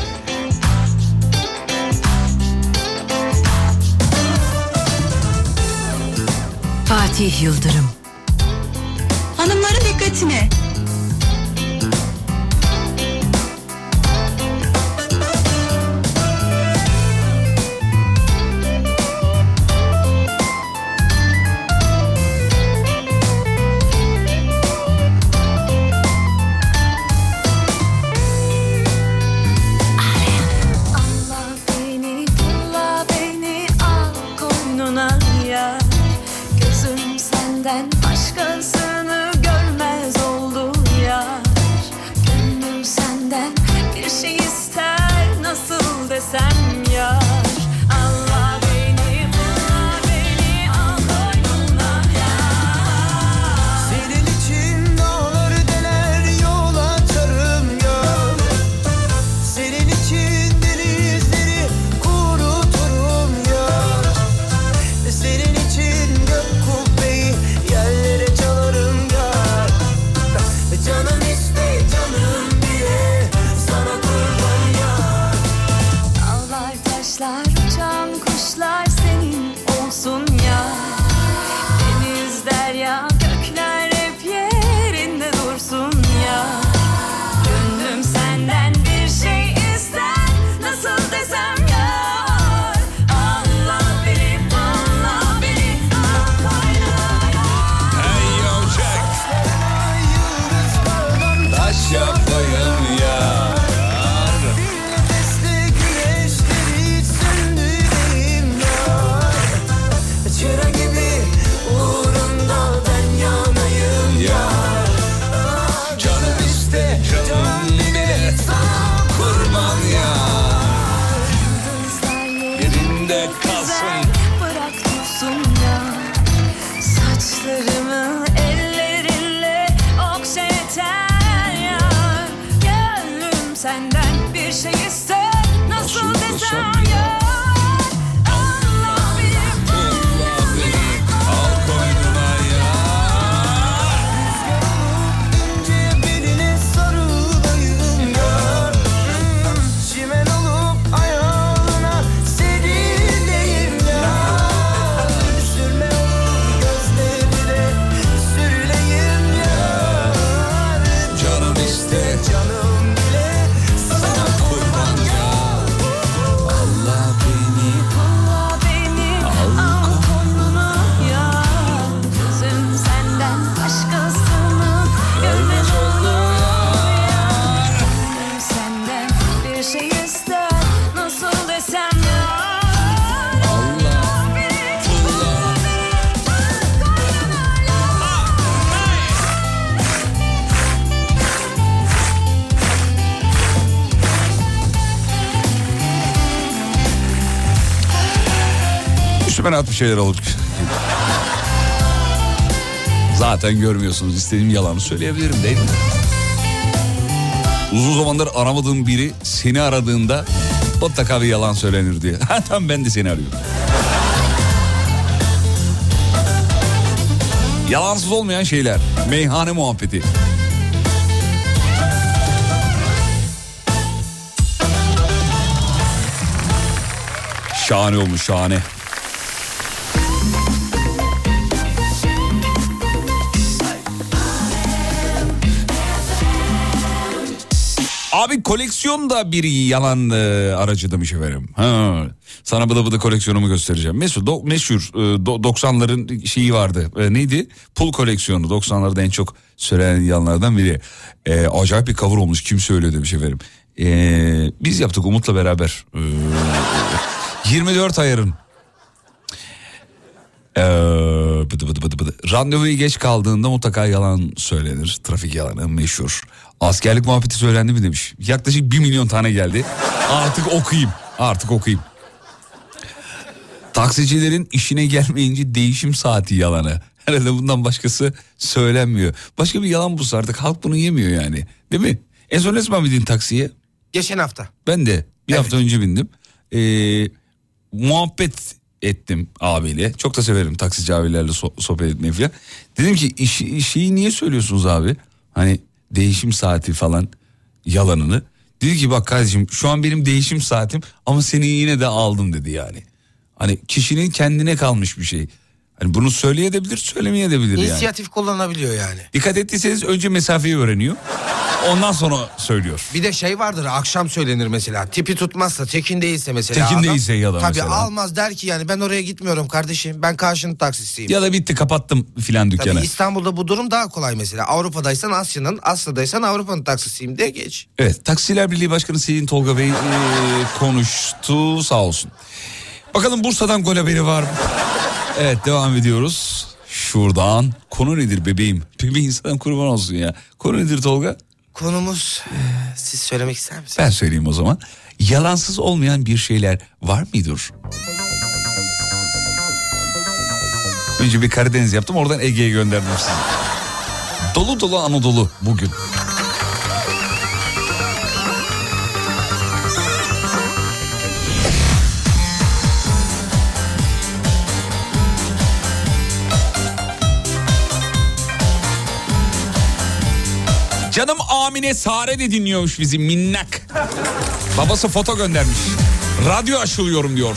Fatih Yıldırım. Hanımların dikkatine. Üstüme rahat bir şeyler alıp. Zaten görmüyorsunuz istediğim yalanı söyleyebilirim değil mi? Uzun zamandır aramadığım biri seni aradığında mutlaka bir yalan söylenir diye. Ha tamam ben de seni arıyorum. Yalansız olmayan şeyler. Meyhane muhabbeti. Şahane olmuş şahane. Abi koleksiyon da bir yalan e, aracı demiş efendim. Ha, sana bıdı bıdı koleksiyonumu göstereceğim. Mesut do, meşhur e, do- 90'ların şeyi vardı. E, neydi? Pul koleksiyonu 90'larda en çok söylenen yalanlardan biri. E, acayip bir cover olmuş kim söylüyor demiş efendim. E, biz yaptık Umut'la beraber. E, 24 ayarın ee, bıdı bıdı bıdı bıdı. Randevuya geç kaldığında mutlaka yalan söylenir. Trafik yalanı meşhur. Askerlik muhabbeti söylendi mi demiş. Yaklaşık bir milyon tane geldi. Artık okuyayım. Artık okuyayım. Taksicilerin işine gelmeyince değişim saati yalanı. Herhalde bundan başkası söylenmiyor. Başka bir yalan bulsa artık halk bunu yemiyor yani. Değil mi? En son ne zaman bindin taksiye? Geçen hafta. Ben de bir hafta önce bindim. Ee, muhabbet ettim abiyle. Çok da severim taksici abilerle so- sohbet etmeyi falan. Dedim ki işi, şeyi niye söylüyorsunuz abi? Hani değişim saati falan yalanını. Dedi ki bak kardeşim şu an benim değişim saatim ama seni yine de aldım dedi yani. Hani kişinin kendine kalmış bir şey. Hani bunu söyleyebilir söylemeyebilir yani. İnisiyatif kullanabiliyor yani. Dikkat ettiyseniz önce mesafeyi öğreniyor. Ondan sonra söylüyor. Bir de şey vardır akşam söylenir mesela. Tipi tutmazsa, tekin değilse mesela. Tekin adam, değilse ya da Tabii mesela. almaz der ki yani ben oraya gitmiyorum kardeşim. Ben karşının taksisiyim. Ya da bitti kapattım filan dükkanı. Tabii İstanbul'da bu durum daha kolay mesela. Avrupa'daysan Asya'nın, Asya'daysan Avrupa'nın taksisiyim diye geç. Evet Taksiler Birliği Başkanı Sayın Tolga Bey e, konuştu sağ olsun. Bakalım Bursa'dan gol haberi var mı? Evet devam ediyoruz. Şuradan konu nedir bebeğim? Bebeğin insan kurban olsun ya. Konu nedir Tolga? Konumuz e, siz söylemek ister misiniz? Ben söyleyeyim o zaman. Yalansız olmayan bir şeyler var mıdır? Önce bir Karadeniz yaptım oradan Ege'ye gönderdim sizi. Dolu dolu Anadolu bugün. Amine Sare de dinliyormuş bizi minnak. Babası foto göndermiş. Radyo aşılıyorum diyor.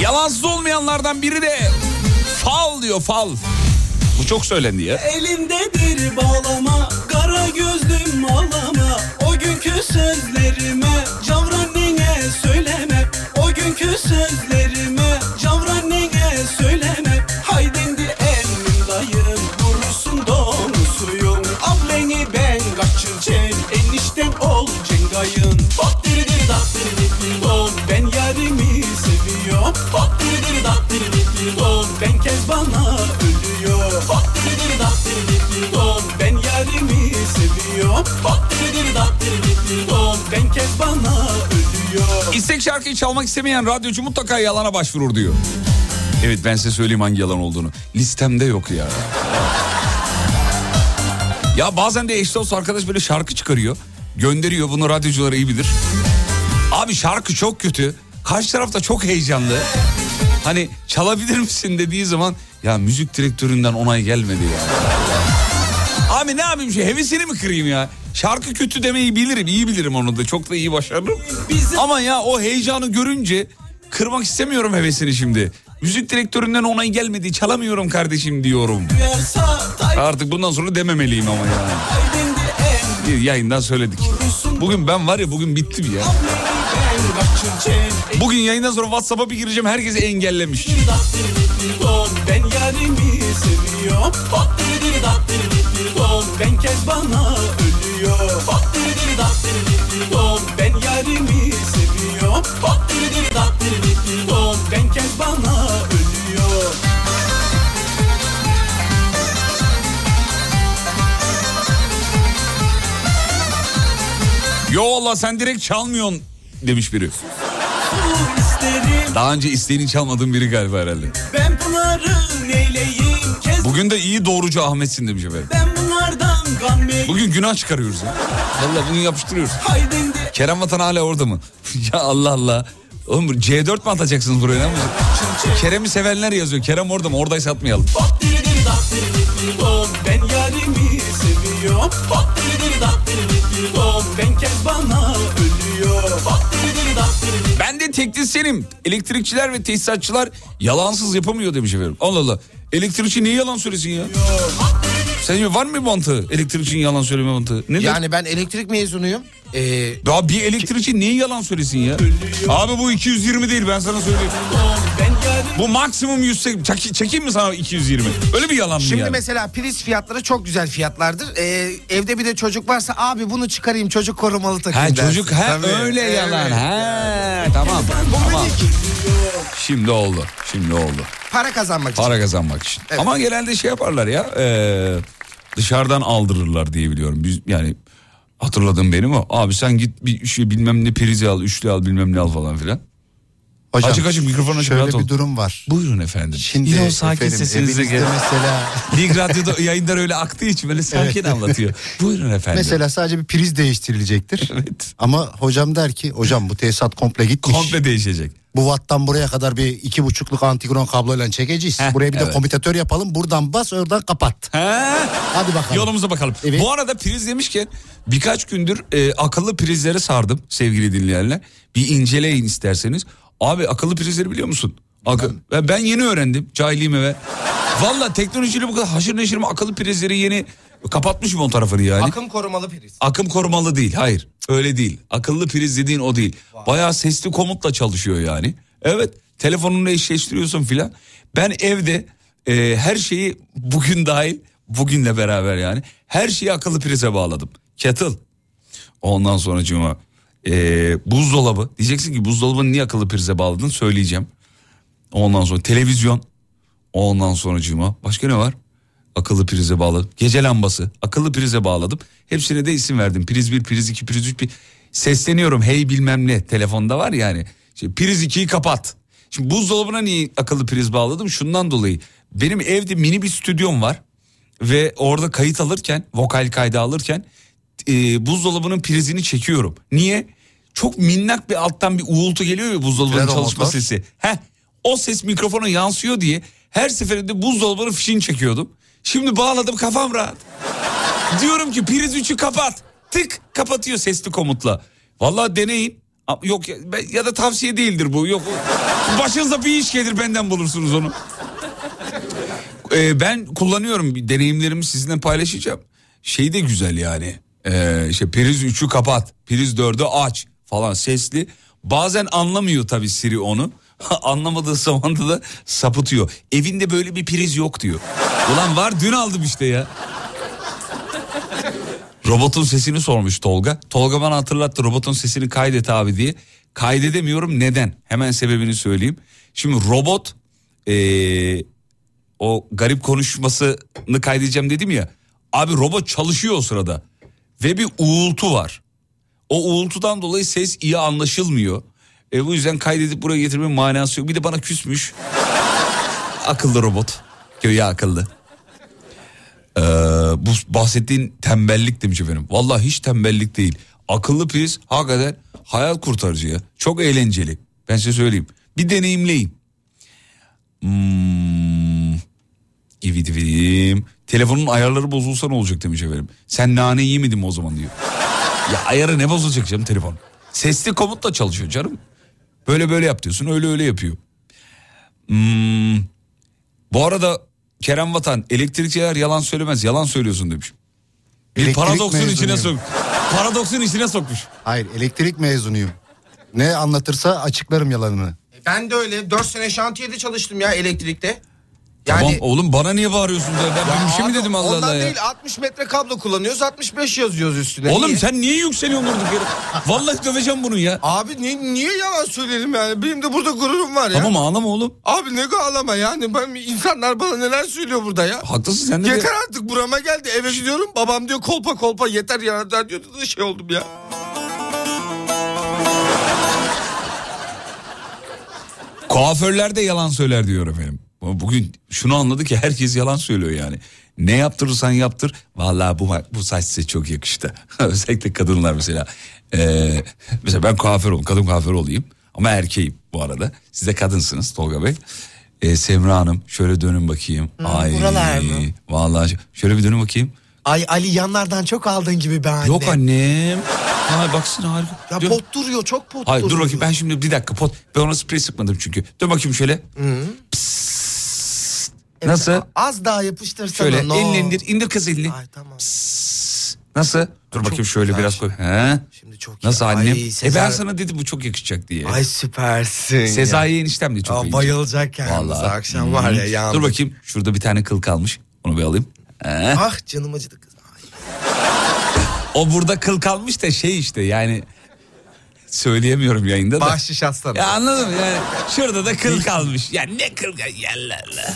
Yalansız olmayanlardan biri de fal diyor fal. Bu çok söylendi ya. Elindedir bağlama Kara gözlüm ağlama O günkü sözlerime Cavrannene söyleme O günkü sözlerime bana ölüyor Hop diri diri dat diri diri don Ben yarimi seviyorum Hop diri diri dat diri diri don Ben kez bana ölüyor İstek şarkı Gerçeği çalmak istemeyen radyocu mutlaka yalana başvurur diyor. Evet ben size söyleyeyim hangi yalan olduğunu. Listemde yok ya. Ya bazen de eş dost arkadaş böyle şarkı çıkarıyor. Gönderiyor bunu radyocular iyi bilir. Abi şarkı çok kötü. Karşı tarafta çok heyecanlı. Hani çalabilir misin dediği zaman ya müzik direktöründen onay gelmedi ya. Abi ne yapayım şey hevesini mi kırayım ya? Şarkı kötü demeyi bilirim iyi bilirim onu da çok da iyi başarırım. Ama ya o heyecanı görünce kırmak istemiyorum hevesini şimdi. Müzik direktöründen onay gelmedi çalamıyorum kardeşim diyorum. Artık bundan sonra dememeliyim ama ya. Bir yayından söyledik. Bugün ben var ya bugün bittim ya. Bugün yayından sonra WhatsApp'a bir gireceğim. Herkesi engellemiş. Ben yarimi seviyorum. Ben kez bana ölüyor Ben yarimi seviyorum. Ben kez bana ölüyor Yo valla sen direkt çalmıyorsun demiş biri. Daha önce isteğini çalmadığın biri galiba herhalde. Ben bunları neyleyim Kez Bugün de iyi doğrucu Ahmet'sin demiş efendim. ben bunlardan gam Bugün günah çıkarıyoruz ya. Valla bugün yapıştırıyoruz. Haydindi Kerem Vatan hala orada mı? ya Allah Allah. Oğlum bu C4 mi atacaksınız buraya? Kerem'i sevenler yazıyor. Kerem orada mı? Oradaysa atmayalım. Ben yarimi seviyorum Ben kez teknisyenim. Elektrikçiler ve tesisatçılar yalansız yapamıyor demiş efendim. Allah Allah. Elektrikçi niye yalan söylesin ya? Sence var mı bir mantığı? Elektrikçinin yalan söyleme mantığı. Nedir? Yani ben elektrik mezunuyum. Ee, Ya bir elektrikçi niye yalan söylesin ya? Abi bu 220 değil ben sana söyleyeyim. Bu maksimum 180. Çek, çekeyim mi sana 220? Öyle bir yalan mı Şimdi yani? mesela priz fiyatları çok güzel fiyatlardır. Ee, evde bir de çocuk varsa abi bunu çıkarayım çocuk korumalı takayım Ha dersin. çocuk ha Tabii. öyle Evet. yalan. Ha tamam. tamam. Şimdi oldu. Şimdi oldu. Para kazanmak için. Para kazanmak için. Evet. Ama genelde şey yaparlar ya. e, dışarıdan aldırırlar diye biliyorum. Biz, yani hatırladığım benim o. Abi sen git bir şey bilmem ne prizi al, üçlü al bilmem ne al falan filan. Hocam, Açık açık mikrofon açık, Şöyle rahat ol. bir durum var. Buyurun efendim. Şimdi Yine o sakin efendim, sesinizle evinizde gel. mesela Lig Radyo'da yayınlar öyle aktığı için böyle sakin anlatıyor. Buyurun efendim. mesela sadece bir priz değiştirilecektir. Evet. Ama hocam der ki hocam bu tesisat komple gitmiş. Komple değişecek. Bu watttan buraya kadar bir iki buçukluk antikron kabloyla çekeceğiz. Heh, Buraya bir de evet. komütatör yapalım. Buradan bas oradan kapat. He? Hadi bakalım. Yolumuza bakalım. Evet. Bu arada priz demişken birkaç gündür e, akıllı prizlere sardım sevgili dinleyenler. Bir inceleyin isterseniz. Abi akıllı prizleri biliyor musun? Akı- ben, yeni öğrendim cahilliğime ve. Valla teknolojiyle bu kadar haşır neşir mi akıllı prizleri yeni kapatmışım on tarafını yani. Akım korumalı priz. Akım korumalı değil hayır öyle değil. Akıllı priz dediğin o değil. Bayağı sesli komutla çalışıyor yani. Evet telefonunu eşleştiriyorsun filan. Ben evde e, her şeyi bugün dahil bugünle beraber yani her şeyi akıllı prize bağladım. Kettle. Ondan sonra cuma buzdolabı diyeceksin ki buzdolabını niye akıllı prize bağladın söyleyeceğim. Ondan sonra televizyon. Ondan sonra cuma başka ne var? Akıllı prize bağladım. Gece lambası akıllı prize bağladım. Hepsine de isim verdim. Priz 1, priz 2, priz 3. Bir... Sesleniyorum hey bilmem ne telefonda var yani. İşte priz 2'yi kapat. Şimdi buzdolabına niye akıllı priz bağladım? Şundan dolayı. Benim evde mini bir stüdyom var. Ve orada kayıt alırken, vokal kaydı alırken e, buzdolabının prizini çekiyorum. Niye? Çok minnak bir alttan bir uğultu geliyor ya buzdolabının Fredo çalışma motor. sesi. Heh, o ses mikrofona yansıyor diye her seferinde buzdolabının fişini çekiyordum. Şimdi bağladım kafam rahat. Diyorum ki priz 3'ü kapat. Tık kapatıyor sesli komutla. Vallahi deneyin. Yok ya, da tavsiye değildir bu. Yok. Başınıza bir iş gelir benden bulursunuz onu. Ee, ben kullanıyorum deneyimlerimi sizinle paylaşacağım. Şey de güzel yani. Ee, işte priz 3'ü kapat, priz 4'ü aç falan sesli. Bazen anlamıyor tabii Siri onu. Anlamadığı zaman da sapıtıyor. Evinde böyle bir priz yok diyor. Ulan var dün aldım işte ya. Robotun sesini sormuş Tolga. Tolga bana hatırlattı robotun sesini kaydet abi diye. Kaydedemiyorum neden? Hemen sebebini söyleyeyim. Şimdi robot ee, o garip konuşmasını kaydedeceğim dedim ya. Abi robot çalışıyor o sırada. Ve bir uğultu var. O uğultudan dolayı ses iyi anlaşılmıyor. E, bu yüzden kaydedip buraya getirmenin manası yok. Bir de bana küsmüş. akıllı robot. Göğe akıllı. Ee, bu bahsettiğin tembellik demiş efendim. Vallahi hiç tembellik değil. Akıllı priz hakikaten hayal kurtarıcı ya. Çok eğlenceli. Ben size söyleyeyim. Bir deneyimleyin. Hmm. İvidim. Telefonun ayarları bozulsa ne olacak demiş efendim. Sen nane yemedin mi o zaman diyor. ya ayarı ne bozulacak canım telefon? Sesli komutla çalışıyor canım. Böyle böyle yap diyorsun öyle öyle yapıyor. Hmm. Bu arada Kerem Vatan elektrikçiler yalan söylemez yalan söylüyorsun demiş. Bir Elektrik paradoksun içine sok. Paradoksun içine sokmuş. Hayır elektrik mezunuyum. Ne anlatırsa açıklarım yalanını. Ben de öyle 4 sene şantiyede çalıştım ya elektrikte. Yani Tamam oğlum bana niye bağırıyorsun da ben, ben bir şey mi dedim Allah Allah ya. değil 60 metre kablo kullanıyoruz 65 yazıyoruz üstüne. Oğlum Niye? sen niye yükseliyorsun durduk yere? Vallahi döveceğim bunu ya. Abi niye, niye yalan söyledim yani? Benim de burada gururum var ya. Tamam ağlama oğlum. Abi ne ağlama yani. Ben insanlar bana neler söylüyor burada ya. Haklısın sen de. Yeter bir- artık burama geldi eve gidiyorum. Babam diyor kolpa kolpa yeter ya diyor da şey oldum ya. Kuaförler de yalan söyler diyor efendim. Bugün şunu anladı ki herkes yalan söylüyor yani. Ne yaptırırsan yaptır. Vallahi bu bu saç size çok yakıştı. Özellikle kadınlar mesela. Ee, mesela ben kuaför olayım, kadın kuaför olayım. Ama erkeğim bu arada. Siz de kadınsınız Tolga Bey. Ee, Semra Hanım şöyle dönün bakayım. Ay, buralar mı? Vallahi şöyle bir dönün bakayım. Ay Ali yanlardan çok aldın gibi be anne. Yok annem. Ay baksana harika. Ya Dön. pot duruyor çok pot Hayır dur duruyor. bakayım ben şimdi bir dakika pot. Ben ona sprey sıkmadım çünkü. Dön bakayım şöyle. Nasıl? Az daha yapıştırsana. Şöyle no. elini indir. indir kız elini. Ay tamam. Nasıl? Dur bakayım şöyle güzel biraz koy. He? Şimdi çok Nasıl iyi. annem? Ay, E ben sana dedim bu çok yakışacak diye. Ay süpersin. Sezai eniştem de çok Aa, iyi. bayılacak kendisi. Vallahi. Akşam var ya yandı. Dur bakayım şurada bir tane kıl kalmış. Onu bir alayım. He? Ah canım acıdı kız. O burada kıl kalmış da şey işte yani söyleyemiyorum yayında da. Bahşiş aslanım. Ya anladın mı yani şurada da kıl kalmış. Ya ne kıl yerlerle.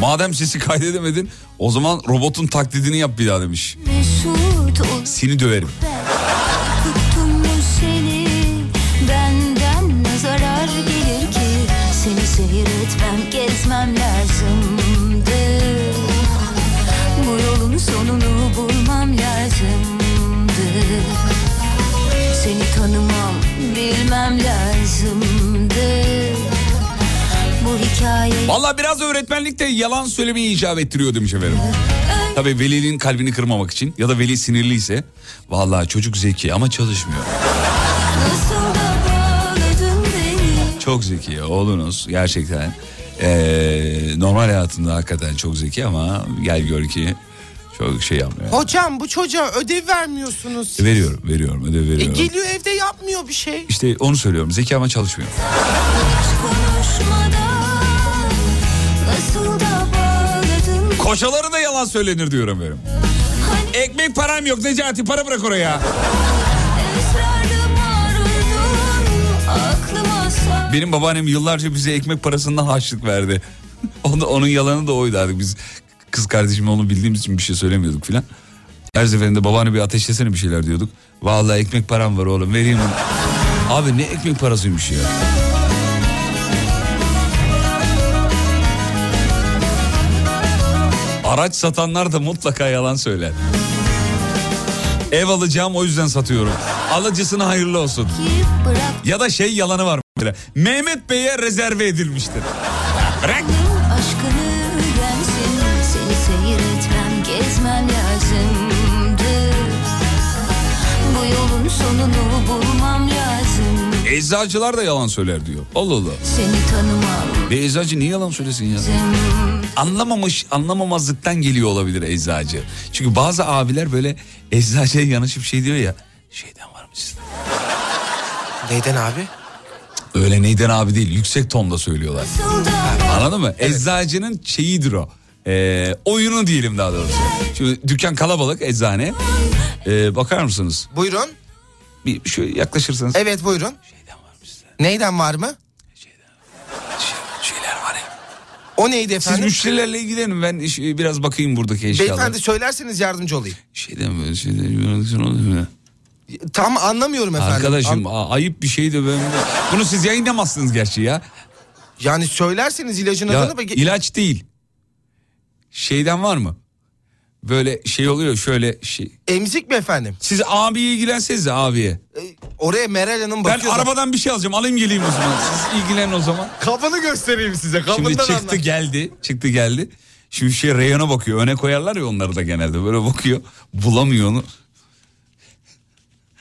Madem sesi kaydedemedin o zaman robotun taklidini yap bir daha demiş. Seni döverim. Vallahi biraz öğretmenlik de yalan söylemeyi icap ettiriyor demiş efendim. Tabii velinin kalbini kırmamak için ya da veli sinirliyse vallahi çocuk zeki ama çalışmıyor. Çok zeki ya, oğlunuz gerçekten eee, normal hayatında hakikaten çok zeki ama gel gör ki çok şey yapmıyor. Hocam bu çocuğa ödev vermiyorsunuz. siz. Veriyorum veriyorum ödev E, veriyorum. geliyor evde yapmıyor bir şey. İşte onu söylüyorum zeki ama çalışmıyor. konuşmadan Koşaları da yalan söylenir diyorum benim. Ekmek param yok Necati para bırak oraya. Benim babaannem yıllarca bize ekmek parasından harçlık verdi. Onu, onun yalanı da oydu artık. Biz kız kardeşimle onu bildiğimiz için bir şey söylemiyorduk filan. Her seferinde babaanne bir ateşlesene bir şeyler diyorduk. Vallahi ekmek param var oğlum vereyim onu. Abi ne ekmek parasıymış ya. Araç satanlar da mutlaka yalan söyler. Ev alacağım o yüzden satıyorum. Alıcısına hayırlı olsun. Ya da şey yalanı var mesela. Mehmet Bey'e rezerve edilmiştir. Bırak. gezmem lazımdı Bu yolun sonunu lazım Eczacılar da yalan söyler diyor. Allah Allah. Seni tanımam Bir eczacı niye yalan söylesin ya? Anlamamış, anlamamazlıktan geliyor olabilir eczacı. Çünkü bazı abiler böyle eczacıya yanaşıp şey diyor ya. Şeyden var mı sizde? Neyden abi? Öyle neyden abi değil yüksek tonda söylüyorlar. Anladın mı? Eczacının şeyidir o. Ee, oyunu diyelim daha doğrusu. Şimdi dükkan kalabalık eczane. Ee, bakar mısınız? Buyurun. Bir şöyle yaklaşırsanız. Evet buyurun. Neyden var mı? Şeyler var ya. O neydi Siz efendim? müşterilerle ilgilenin ben iş- biraz bakayım buradaki eşyalara. Beyefendi söylerseniz yardımcı olayım. Şeyden böyle şeyden Tam anlamıyorum efendim. Arkadaşım An- ayıp bir şeydi ben. Bunu siz yayınlamazsınız gerçi ya. yani söylerseniz ilacın Ya adını... ilaç değil. Şeyden var mı? Böyle şey oluyor şöyle şey. Emzik mi efendim? Siz abiye ilgilensenize abiye. E, Oraya Meral Hanım Ben bakıyor. da- arabadan bir şey alacağım alayım geleyim o zaman. Siz ilgilenin o zaman. Kapını göstereyim size. Kapından Şimdi çıktı anlar. geldi. Çıktı geldi. Şimdi şey reyona bakıyor. Öne koyarlar ya onları da genelde. Böyle bakıyor. Bulamıyor onu.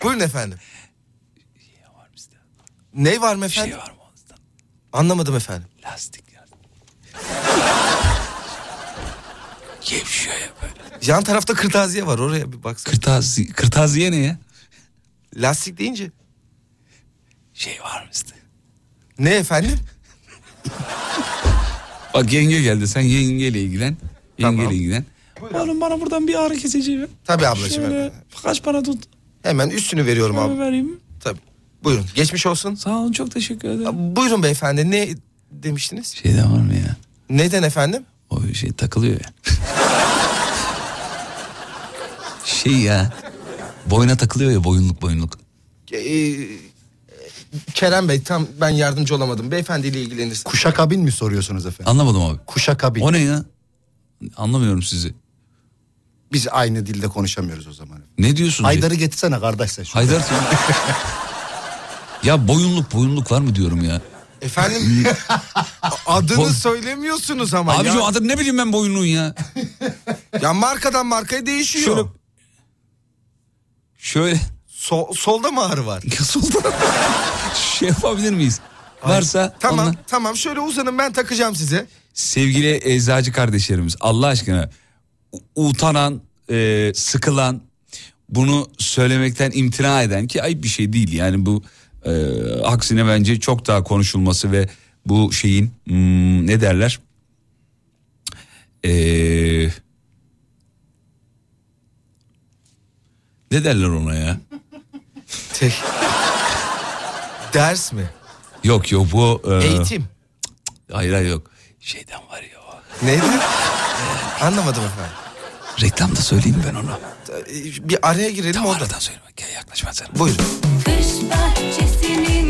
Buyurun efendim. Ne var mı efendim? Şey var mı? Anlamadım efendim. Lastik ya. Gevşiyor ya böyle. Yan tarafta kırtasiye var oraya bir baksana. Kırtasiye, kırtasiye ne ya? Lastik deyince. Şey var mı işte? Ne efendim? Bak yenge geldi. Sen yengeyle ilgilen. Yengeyle Tamam. ilgilen. Oğlum bana buradan bir ağrı kesici ver. Tabii ablacığım. Şöyle efendim. kaç para tut? Hemen üstünü veriyorum Şöyle abi. vereyim. Tabii. Buyurun. Geçmiş olsun. Sağ olun çok teşekkür ederim. Buyurun beyefendi. Ne demiştiniz? Şeyden var mı ya? Neden efendim? O şey takılıyor ya. şey ya. Boyuna takılıyor ya boyunluk boyunluk. Ee, Kerem Bey tam ben yardımcı olamadım. Beyefendiyle ilgilenirsin. Kuşakabin mi soruyorsunuz efendim? Anlamadım abi. Kuşakabin. O ne ya? Anlamıyorum sizi. Biz aynı dilde konuşamıyoruz o zaman. Ne diyorsunuz? Haydar'ı getirsene kardeş sen. şuraya. Haydar kim? ya boyunluk boyunluk var mı diyorum ya. Efendim adını Boy- söylemiyorsunuz ama. Abiciğim ya. adı ne bileyim ben boyunluğun ya. ya markadan markaya değişiyor. Şöyle şöyle Sol- solda mı ağrı var? ya solda şey yapabilir miyiz? Varsa Tamam onunla- tamam şöyle uzanın ben takacağım size. sevgili eczacı kardeşlerimiz Allah aşkına utanan, e, sıkılan, bunu söylemekten imtina eden ki ayıp bir şey değil yani bu e, aksine bence çok daha konuşulması ve bu şeyin hmm, ne derler? E, ne derler ona ya? Tek. Ders mi? Yok yok bu e, Eğitim. hayır hayır yok şeyden var ya o. Neydi? Anlamadım efendim. reklamda söyleyeyim ben onu. Bir araya girelim Tamam orada. aradan söyleme gel yaklaşma sen. Buyurun. Kış bahçesinin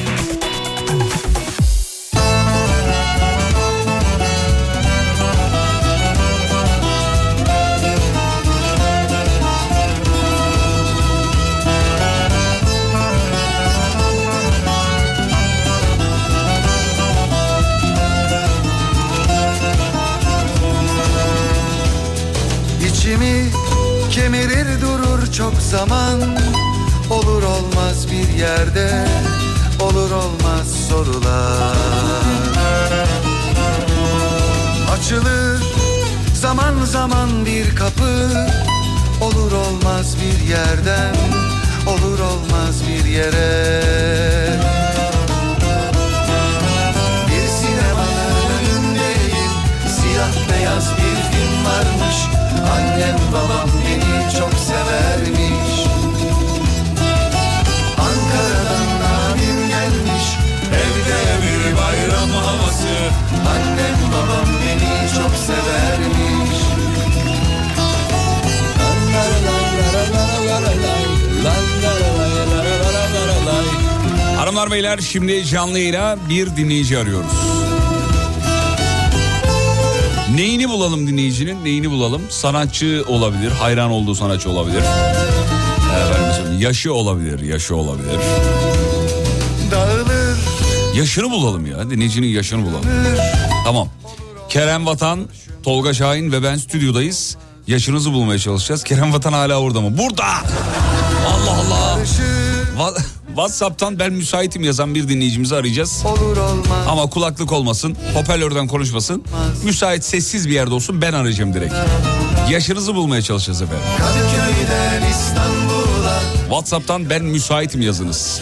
Zaman Olur olmaz bir yerde Olur olmaz sorular. Açılır zaman zaman bir kapı Olur olmaz bir yerden Olur olmaz bir yere. Bir sinemanın önündeyim Siyah beyaz bir film varmış. Annem babam beni çok Ankara'dan Annem babam beni çok severmiş Hanımlar beyler şimdi canlı yayına bir dinleyici arıyoruz. Neyini bulalım dinleyicinin? Neyini bulalım? Sanatçı olabilir, hayran olduğu sanatçı olabilir. Efendim yaşı olabilir, yaşı olabilir. Yaşını bulalım ya, dinleyicinin yaşını bulalım. Tamam. Kerem Vatan, Tolga Şahin ve ben stüdyodayız. Yaşınızı bulmaya çalışacağız. Kerem Vatan hala orada mı? Burada! Allah Allah! WhatsApp'tan ben müsaitim yazan bir dinleyicimizi arayacağız. Ama kulaklık olmasın, hoparlörden konuşmasın. Müsait sessiz bir yerde olsun ben arayacağım direkt. Yaşınızı bulmaya çalışacağız efendim. WhatsApp'tan ben müsaitim yazınız.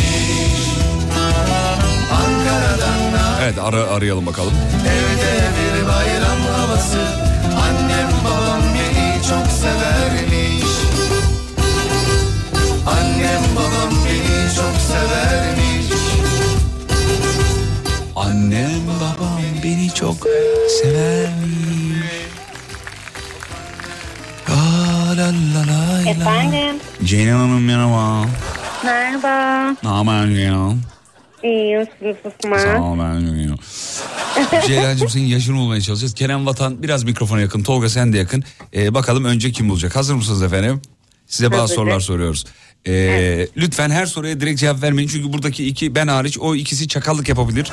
Evet ara, arayalım bakalım. Evde bir bayram havası Annem babam beni çok severmiş Annem babam beni çok severmiş Annem babam beni çok severmiş. Efendim. Ceylan Hanım merhaba. Merhaba. Ne haber Ceylan? İyiyim siz Sağ nasılsınız? ol ben iyiyim. Ceylancığım senin yaşını bulmaya çalışacağız. Kerem Vatan biraz mikrofona yakın. Tolga sen de yakın. Ee, bakalım önce kim bulacak? Hazır mısınız efendim? Size bazı Hazırım. sorular soruyoruz. Ee, Lütfen her soruya direkt cevap vermeyin. Çünkü buradaki iki ben hariç o ikisi çakallık yapabilir.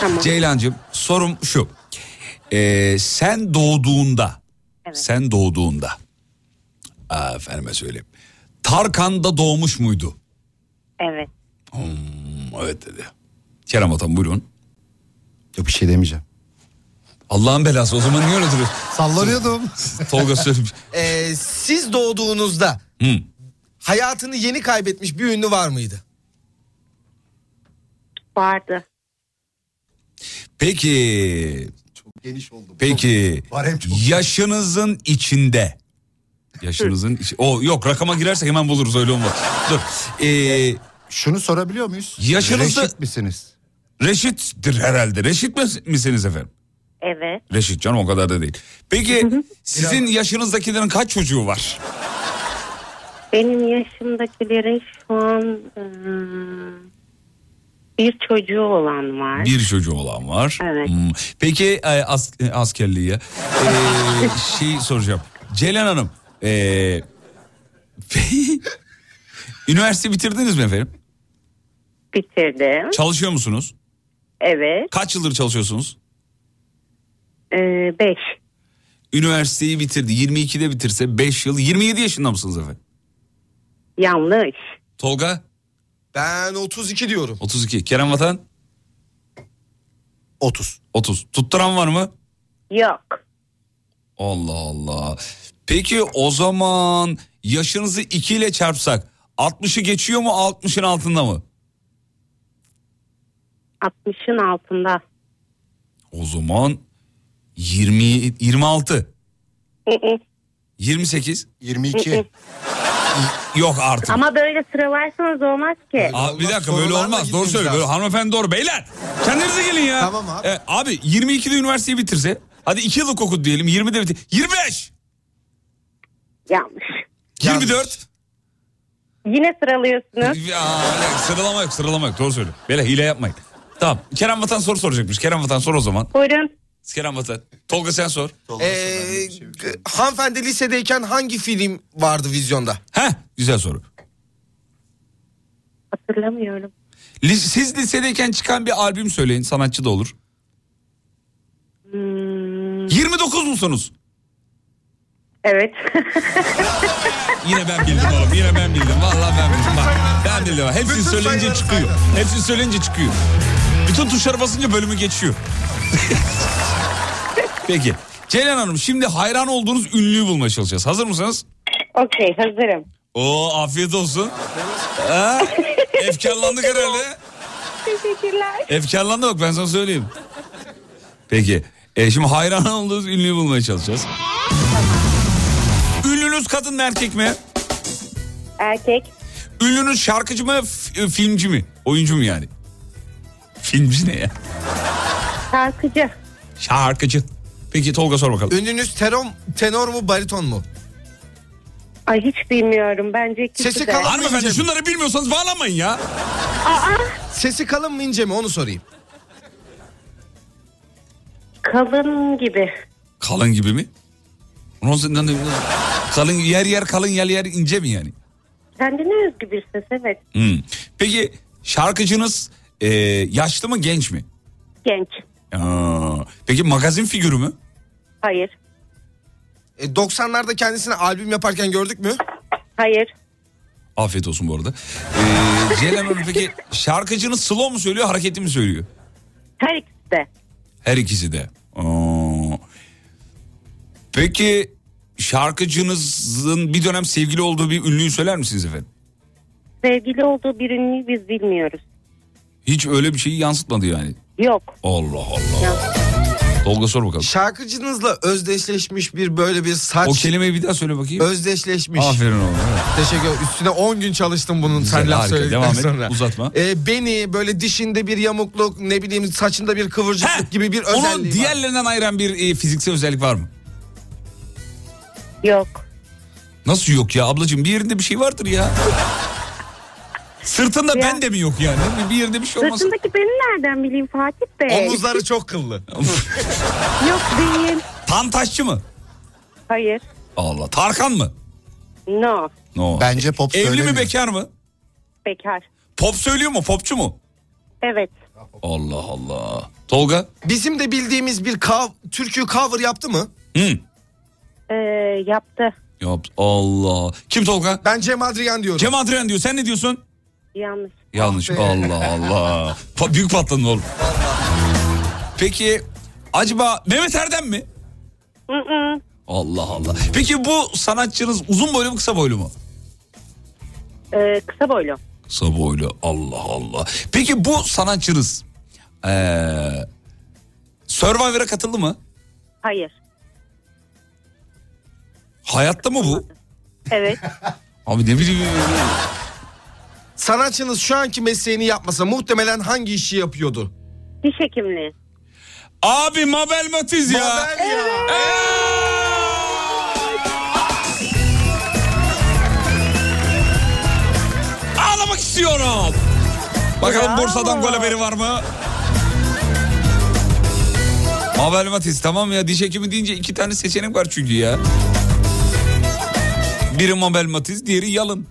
Tamam. Ceylancığım sorum şu. Ee, sen doğduğunda sen doğduğunda Aa, efendime söyleyeyim. Tarkan'da doğmuş muydu? Evet. Hmm, evet dedi. Kerem Vatan buyurun. Yok bir şey demeyeceğim. Allah'ın belası o zaman niye öyle duruyorsun? Sallanıyordum. Tolga söylemiş. Ee, siz doğduğunuzda Hı. hayatını yeni kaybetmiş bir ünlü var mıydı? Vardı. Peki. Geniş oldu. Peki. Çok. Yaşınızın içinde. Yaşınızın içi. O yok rakama girersek hemen buluruz öyle olmaz. Dur. Ee, Şunu sorabiliyor muyuz? Yaşınızda- Reşit misiniz? Reşit'tir herhalde. Reşit mis- misiniz efendim? Evet. Reşit canım o kadar da değil. Peki sizin yaşınızdakilerin kaç çocuğu var? Benim yaşımdakilerin şu an ıı, bir çocuğu olan var. Bir çocuğu olan var. Evet. Hmm. Peki e, as, e, askerliği ya. Ee, şey soracağım. Ceylan Hanım. ee, üniversite bitirdiniz mi efendim? Bitirdim. Çalışıyor musunuz? Evet. Kaç yıldır çalışıyorsunuz? Ee, beş. Üniversiteyi bitirdi. 22'de bitirse 5 yıl. 27 yaşında mısınız efendim? Yanlış. Tolga? Ben 32 diyorum. 32. Kerem Vatan? 30. 30. Tutturan var mı? Yok. Allah Allah. Peki o zaman yaşınızı 2 ile çarpsak 60'ı geçiyor mu 60'ın altında mı? 60'ın altında. O zaman 20 26 Hı hı. 28 22. yok artık. Ama böyle sıralarsanız olmaz ki. Abi bir dakika böyle olmaz. Doğru söylüyor. Böyle hanımefendi doğru. Beyler kendinize gelin ya. Tamam abi. E, abi 22'de üniversiteyi bitirse hadi 2 yıllık okudu diyelim 20'de bitir. 25 Yanlış. 24 Yine sıralıyorsunuz. Ya, sıralama yok sıralama yok doğru söylüyor. Böyle hile yapmayın. Tamam Kerem Vatan soru soracakmış. Kerem Vatan sor o zaman. Buyurun. Kerem Vatan. Tolga sen sor. Ee, g- hanımefendi lisedeyken hangi film vardı vizyonda? Heh güzel soru. Hatırlamıyorum. Lis- Siz lisedeyken çıkan bir albüm söyleyin sanatçı da olur. Hmm, 29 musunuz? evet. Yine ben bildim oğlum yine ben bildim. Vallahi ben bildim. Bak, ben bildim. Hepsini Bütün söyleyince çıkıyor. saydım. Hepsini söyleyince çıkıyor. Bütün tuşlara basınca bölümü geçiyor. Peki. Ceylan Hanım şimdi hayran olduğunuz ünlüyü bulmaya çalışacağız. Hazır mısınız? Okey hazırım. Oo afiyet olsun. Ha? Efkarlandık herhalde. Teşekkürler. Efkarlandık ben sana söyleyeyim. Peki. E, şimdi hayran olduğunuz ünlüyü bulmaya çalışacağız. Ünlünüz kadın mı erkek mi? Erkek. Ünlünüz şarkıcı mı f- e, filmci mi? Oyuncu mu yani? Filmci ne ya? Şarkıcı. Şarkıcı. Peki Tolga sor bakalım. Ünlünüz terom, tenor mu bariton mu? Ay hiç bilmiyorum. Bence ikisi Sesi de. kalın. Hanımefendi şunları bilmiyorsanız bağlamayın ya. Sesi kalın mı ince mi onu sorayım. Kalın gibi. Kalın gibi mi? Nasıl, nasıl- kalın yer yer kalın yer yer ince mi yani? Kendine özgü bir ses evet. Hmm. Peki şarkıcınız e, yaşlı mı genç mi? Genç. Aa, peki magazin figürü mü? Hayır. E, 90'larda kendisine albüm yaparken gördük mü? Hayır. Afiyet olsun bu arada. Ee, Ceylan Hanım peki şarkıcınız slow mu söylüyor hareketli mi söylüyor? Her ikisi de. Her ikisi de. Aa. Peki şarkıcınızın bir dönem sevgili olduğu bir ünlüyü söyler misiniz efendim? Sevgili olduğu bir ünlüyü biz bilmiyoruz. Hiç öyle bir şeyi yansıtmadı yani. Yok. Allah Allah. Tolga sor bakalım. Şarkıcınızla özdeşleşmiş bir böyle bir saç... O kelimeyi bir daha söyle bakayım. Özdeşleşmiş. Aferin oğlum. evet. Teşekkür ederim. Üstüne 10 gün çalıştım bunun Güzel, sen laf harika. söyledikten Devam et, sonra. uzatma. E, beni böyle dişinde bir yamukluk ne bileyim saçında bir kıvırcıklık gibi bir Onun özelliği var. diğerlerinden ayıran bir e, fiziksel özellik var mı? Yok. Nasıl yok ya ablacığım bir yerinde bir şey vardır ya. Sırtında ben de mi yok yani? Bir yerinde bir şey olmaz. Sırtındaki beni nereden bileyim Fatih Bey? Omuzları çok kıllı. Yok değil. Tantaşçı mı? Hayır. Allah. Tarkan mı? No. No. Bence pop Evli mi bekar mı? Bekar. Pop söylüyor mu? Popçu mu? Evet. Allah Allah. Tolga? Bizim de bildiğimiz bir kav, türkü cover yaptı mı? Hı. Ee, yaptı. Yap. Allah. Kim Tolga? Ben Cem Adrian diyorum. Cem Adrian diyor. Sen ne diyorsun? Yanlış. Yanlış. Allah Allah. Pa- büyük patladın oğlum. Peki acaba Mehmet Erdem mi? Hı hı. Allah Allah. Peki bu sanatçınız uzun boylu mu kısa boylu mu? Ee, kısa boylu. Kısa boylu. Allah Allah. Peki bu sanatçınız ee, Survivor'a katıldı mı? Hayır. Hayatta mı bu? Evet. Abi ne bileyim. Sanatçınız şu anki mesleğini yapmasa muhtemelen hangi işi yapıyordu? Diş hekimliği. Abi Mabel Matiz ya. Mabel ya. Ağlamak istiyorum. Bakalım Bursa'dan gol haberi var mı? Mabel Matiz tamam ya diş hekimi deyince iki tane seçenek var çünkü ya. Biri Mabel Matiz diğeri Yalın.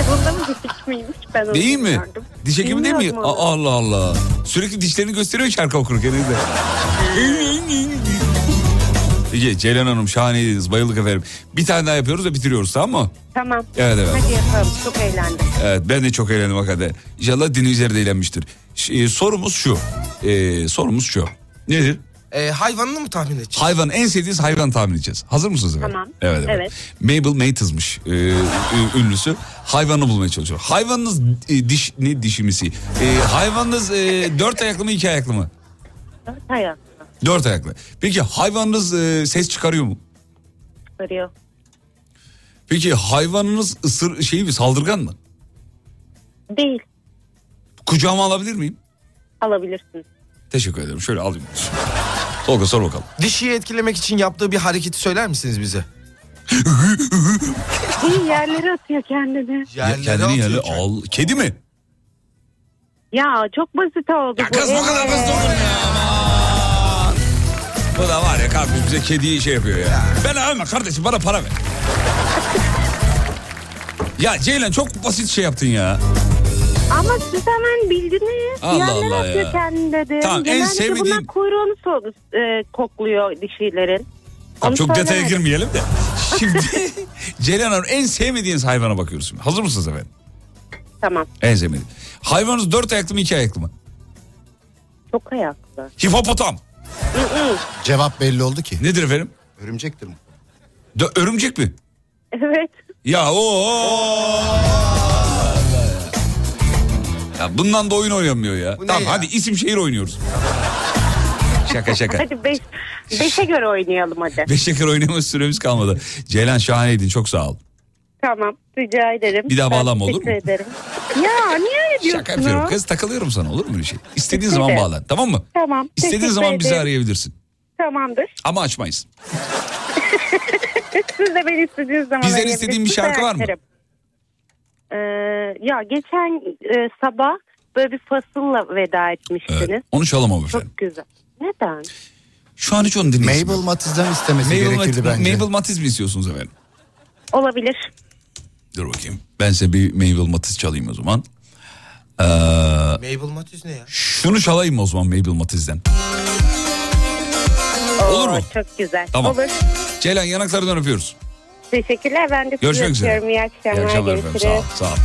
Yanında mı diş hekimiymiş ben onu Değil mi? bilmiyordum. Diş hekimi değil mi? Bilmiyordum onu. Aa, Allah Allah. Sürekli dişlerini gösteriyor şarkı okurken. de. Peki Ceylan Hanım şahaneydiniz. Bayıldık efendim. Bir tane daha yapıyoruz ve bitiriyoruz tamam mı? Tamam. Evet, evet. Hadi yapalım. Çok eğlendim. Evet ben de çok eğlendim hakikaten. İnşallah dinleyiciler de eğlenmiştir. Ş- e, sorumuz şu. E, sorumuz şu. Nedir? E, hayvanını mı tahmin edeceğiz? Hayvan en sevdiğiniz hayvan tahmin edeceğiz. Hazır mısınız efendim? Tamam. Evet, evet. Evet. Mabel Matiz'mış e, ünlüsü. Hayvanı bulmaya çalışıyor. Hayvanınız e, diş ne dişimisi? E, hayvanınız e, dört ayaklı mı iki ayaklı mı? Dört ayaklı Dört ayaklı. Peki hayvanınız e, ses çıkarıyor mu? çıkarıyor. Peki hayvanınız ısır şeyi mi saldırgan mı? Değil. Kucağıma alabilir miyim? Alabilirsin. Teşekkür ederim. Şöyle alayım. Tolga sor bakalım. Dişiyi etkilemek için yaptığı bir hareketi söyler misiniz bize? İyi yerlere atıyor kendini. Ya, kendini yerle al. Kedi mi? Ya çok basit oldu bu. Kız bu kadar Evet. basit olur mu ya? Aman. Bu da var ya kardeşim bize kediyi şey yapıyor ya. Ben alma kardeşim bana para ver. ya Ceylan çok basit şey yaptın ya. Ama siz hemen bildiniz. Allah Yerlere Allah atıyor ya. kendini dedim. Tamam, en Genellikle sevmediğin- bunlar kuyruğunu so- e, kokluyor dişilerin. Tamam, Onu çok detaya söylemedim. girmeyelim de. Şimdi Ceylan Hanım en sevmediğiniz hayvana bakıyoruz şimdi. Hazır mısınız efendim? Tamam. En sevmediğim. Hayvanınız dört ayaklı mı iki ayaklı mı? Çok ayaklı. Hipopotam. Cevap belli oldu ki. Nedir efendim? Örümcektir mi? Dö- örümcek mi? Evet. Ya o. Ya bundan da oyun oynanmıyor ya. Bu Tamam ya? hadi isim şehir oynuyoruz. şaka şaka. Hadi beş, beşe göre oynayalım hadi. Beş şeker oynama süremiz kalmadı. Ceylan şahaneydin çok sağ ol. Tamam rica ederim. Bir daha Ben bağlanma, olur teşekkür mu? ederim. Ya niye öyle diyorsun? Şaka yapıyorum kız takılıyorum sana olur mu öyle şey? İstediğin Teşekkür zaman bağlan tamam mı? Tamam. İstediğin teşekkür zaman bizi ederim. arayabilirsin. Tamamdır. Ama açmayız. Siz de beni istediğiniz zaman Bizden istediğin bir şarkı var mı? Açarım. Ee, ya geçen e, sabah böyle bir fasılla veda etmiştiniz. Evet, onu çalamam efendim. Çok güzel. Neden? Şu an hiç onu dinleyesim Mabel. Matiz'den istemesi Mabel, gerekirdi Mat- bence. Mabel Matiz mi istiyorsunuz efendim? Olabilir. Dur bakayım. Ben size bir Mabel Matiz çalayım o zaman. Ee, Mabel Matthews ne ya? şunu çalayım o zaman Mabel Matiz'den. Olur Oo, mu? Çok güzel. Tamam. Olur. Ceylan yanaklarından öpüyoruz. Teşekkürler. Ben de sizi Görüşmek üzere. öpüyorum. İyi akşamlar. İyi akşamlar efendim. Sağ ol. Sağ ol.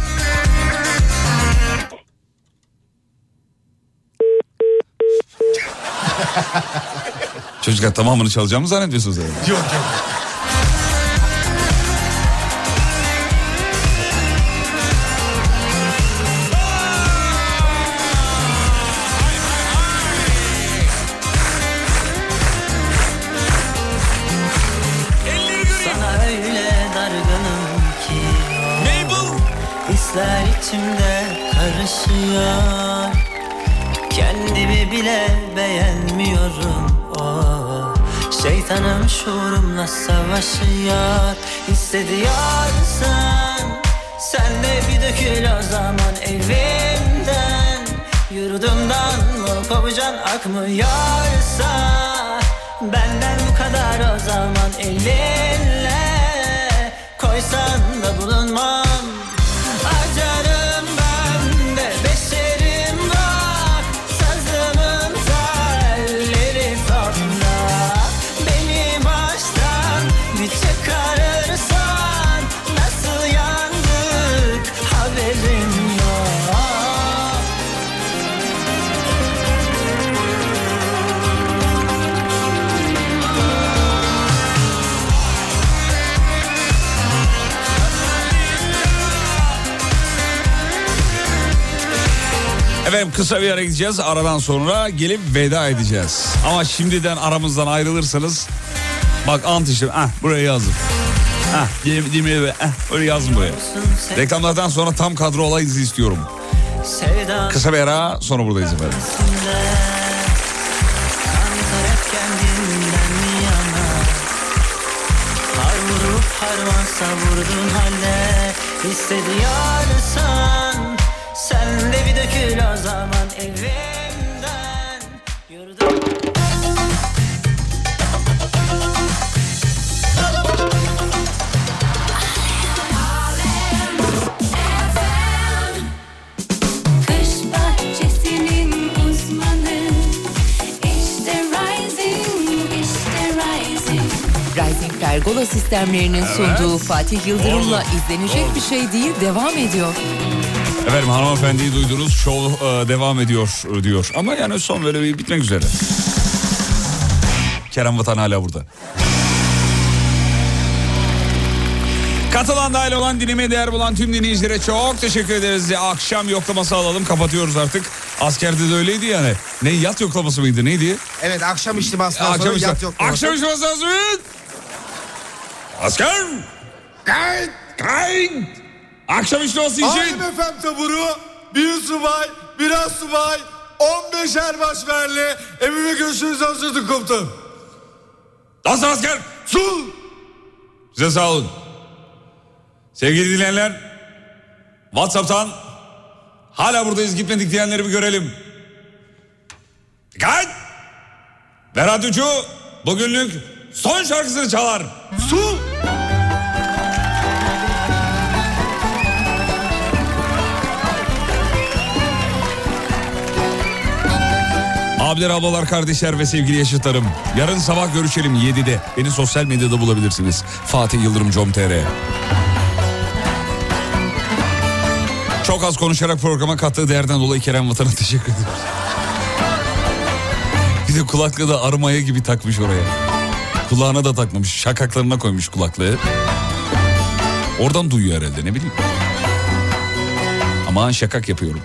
Çocuklar tamamını çalacağımı zannediyorsunuz herhalde. Yok yok. Karışıyor Kendimi bile beğenmiyorum. Oh. Şeytanım şuurumla savaşıyor Hissediyorsan Sen de bir dökül o zaman evimden. Yurdumdan mı kovacan akmıyorsa Benden bu kadar o zaman elinle Koysan Efendim kısa bir ara gideceğiz. Aradan sonra gelip veda edeceğiz. Ama şimdiden aramızdan ayrılırsanız bak ant işte. Ah buraya yazdım. Ah diye ve ah öyle yazdım buraya. Reklamlardan sonra tam kadro olayınızı istiyorum. Kısa bir ara sonra buradayız efendim. harman savurdun halde Hissediyorsan dökül o zaman evimden. Yurdum Pergola sistemlerinin sunduğu Fatih Yıldırım'la izlenecek bir şey değil devam ediyor. Efendim hanımefendiyi duydunuz. Şov e, devam ediyor e, diyor. Ama yani son böyle bir bitmek üzere. Kerem Vatan hala burada. Katılan dahil olan dinlemeye değer bulan tüm dinleyicilere çok teşekkür ederiz. Akşam yoklaması alalım kapatıyoruz artık. Askerde de öyleydi yani. Ne yat yoklaması mıydı neydi? Evet akşam içtimasından sonra Akşam, yat işte, yok. akşam içtiması lazım. Asker! Kayıt! Kayıt! Akşam içtiması için. Halim efem taburu, bir subay, bir az subay, 15 erbaş verli, evime görüşürüz hazırdık komutanım. Nasıl asker? Sul! Size sağ olun. Sevgili dinleyenler, WhatsApp'tan hala buradayız gitmedik diyenleri bir görelim. Dikkat! Ve radyocu bugünlük son şarkısını çalar. Su! Abiler, ablalar, kardeşler ve sevgili yaşıtlarım. Yarın sabah görüşelim 7'de. Beni sosyal medyada bulabilirsiniz. Fatih Yıldırım com.tr Çok az konuşarak programa kattığı değerden dolayı Kerem Vatan'a teşekkür ediyoruz. Bir de kulaklığı da armaya gibi takmış oraya. Kulağına da takmamış. Şakaklarına koymuş kulaklığı. Oradan duyuyor herhalde ne bileyim. Aman şakak yapıyorum.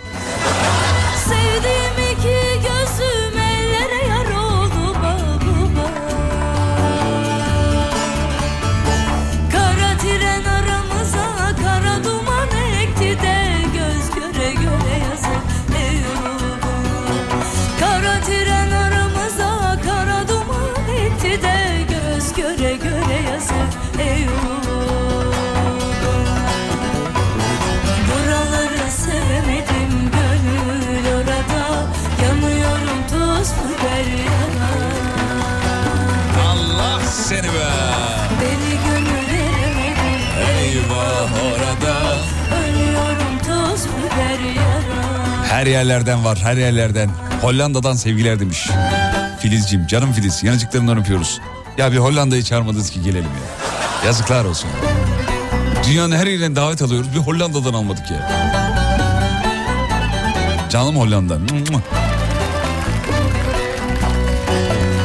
Her yerlerden var her yerlerden. Hollanda'dan sevgiler demiş. Filizciğim canım Filiz yanıcıklarından öpüyoruz. Ya bir Hollanda'yı çağırmadınız ki gelelim ya. Yazıklar olsun. Dünyanın her yerinden davet alıyoruz bir Hollanda'dan almadık ya. Canım Hollanda.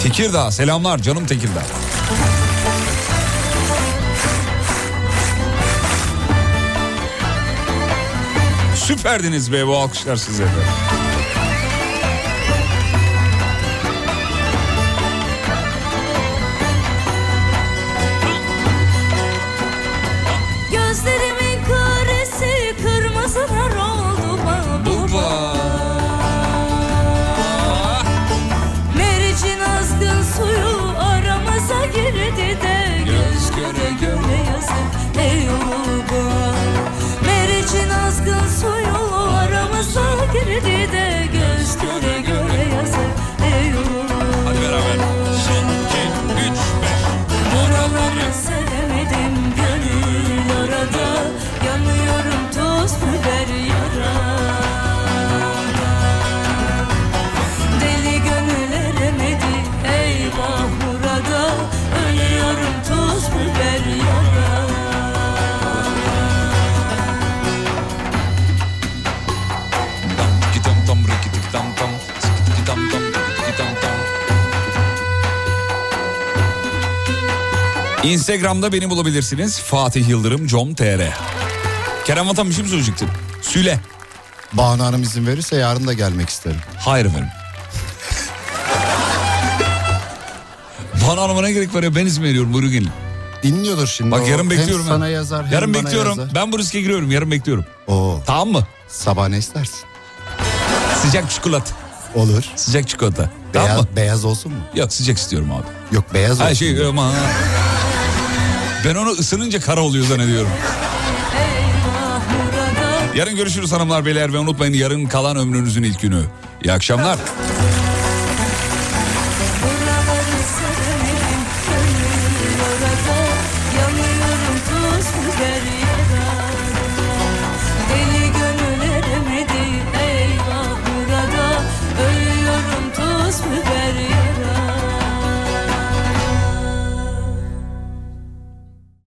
Tekirdağ selamlar canım Tekirdağ. Süperdiniz be bu alkışlar size de. Instagram'da beni bulabilirsiniz. Fatih Yıldırım com.tr Kerem Vatan bir şey mi söyleyecektin? Süle. Banu Hanım izin verirse yarın da gelmek isterim. Hayır efendim. Bana Hanım'a ne gerek var ya ben izin veriyorum buyurun gelin. Dinliyordur şimdi. Bak o. yarın bekliyorum. Hem ben. sana yazar hem Yarın bana bekliyorum. yazar. Ben bu riske giriyorum yarın bekliyorum. Oo. Tamam mı? Sabah ne istersin? Sıcak çikolata. Olur. Sıcak çikolata. Beyaz, Tamam mı? beyaz olsun mu? Yok sıcak istiyorum abi. Yok beyaz olsun. Her şey mu? Ben onu ısınınca kara oluyor zannediyorum. Yarın görüşürüz hanımlar beyler ve unutmayın yarın kalan ömrünüzün ilk günü. İyi akşamlar.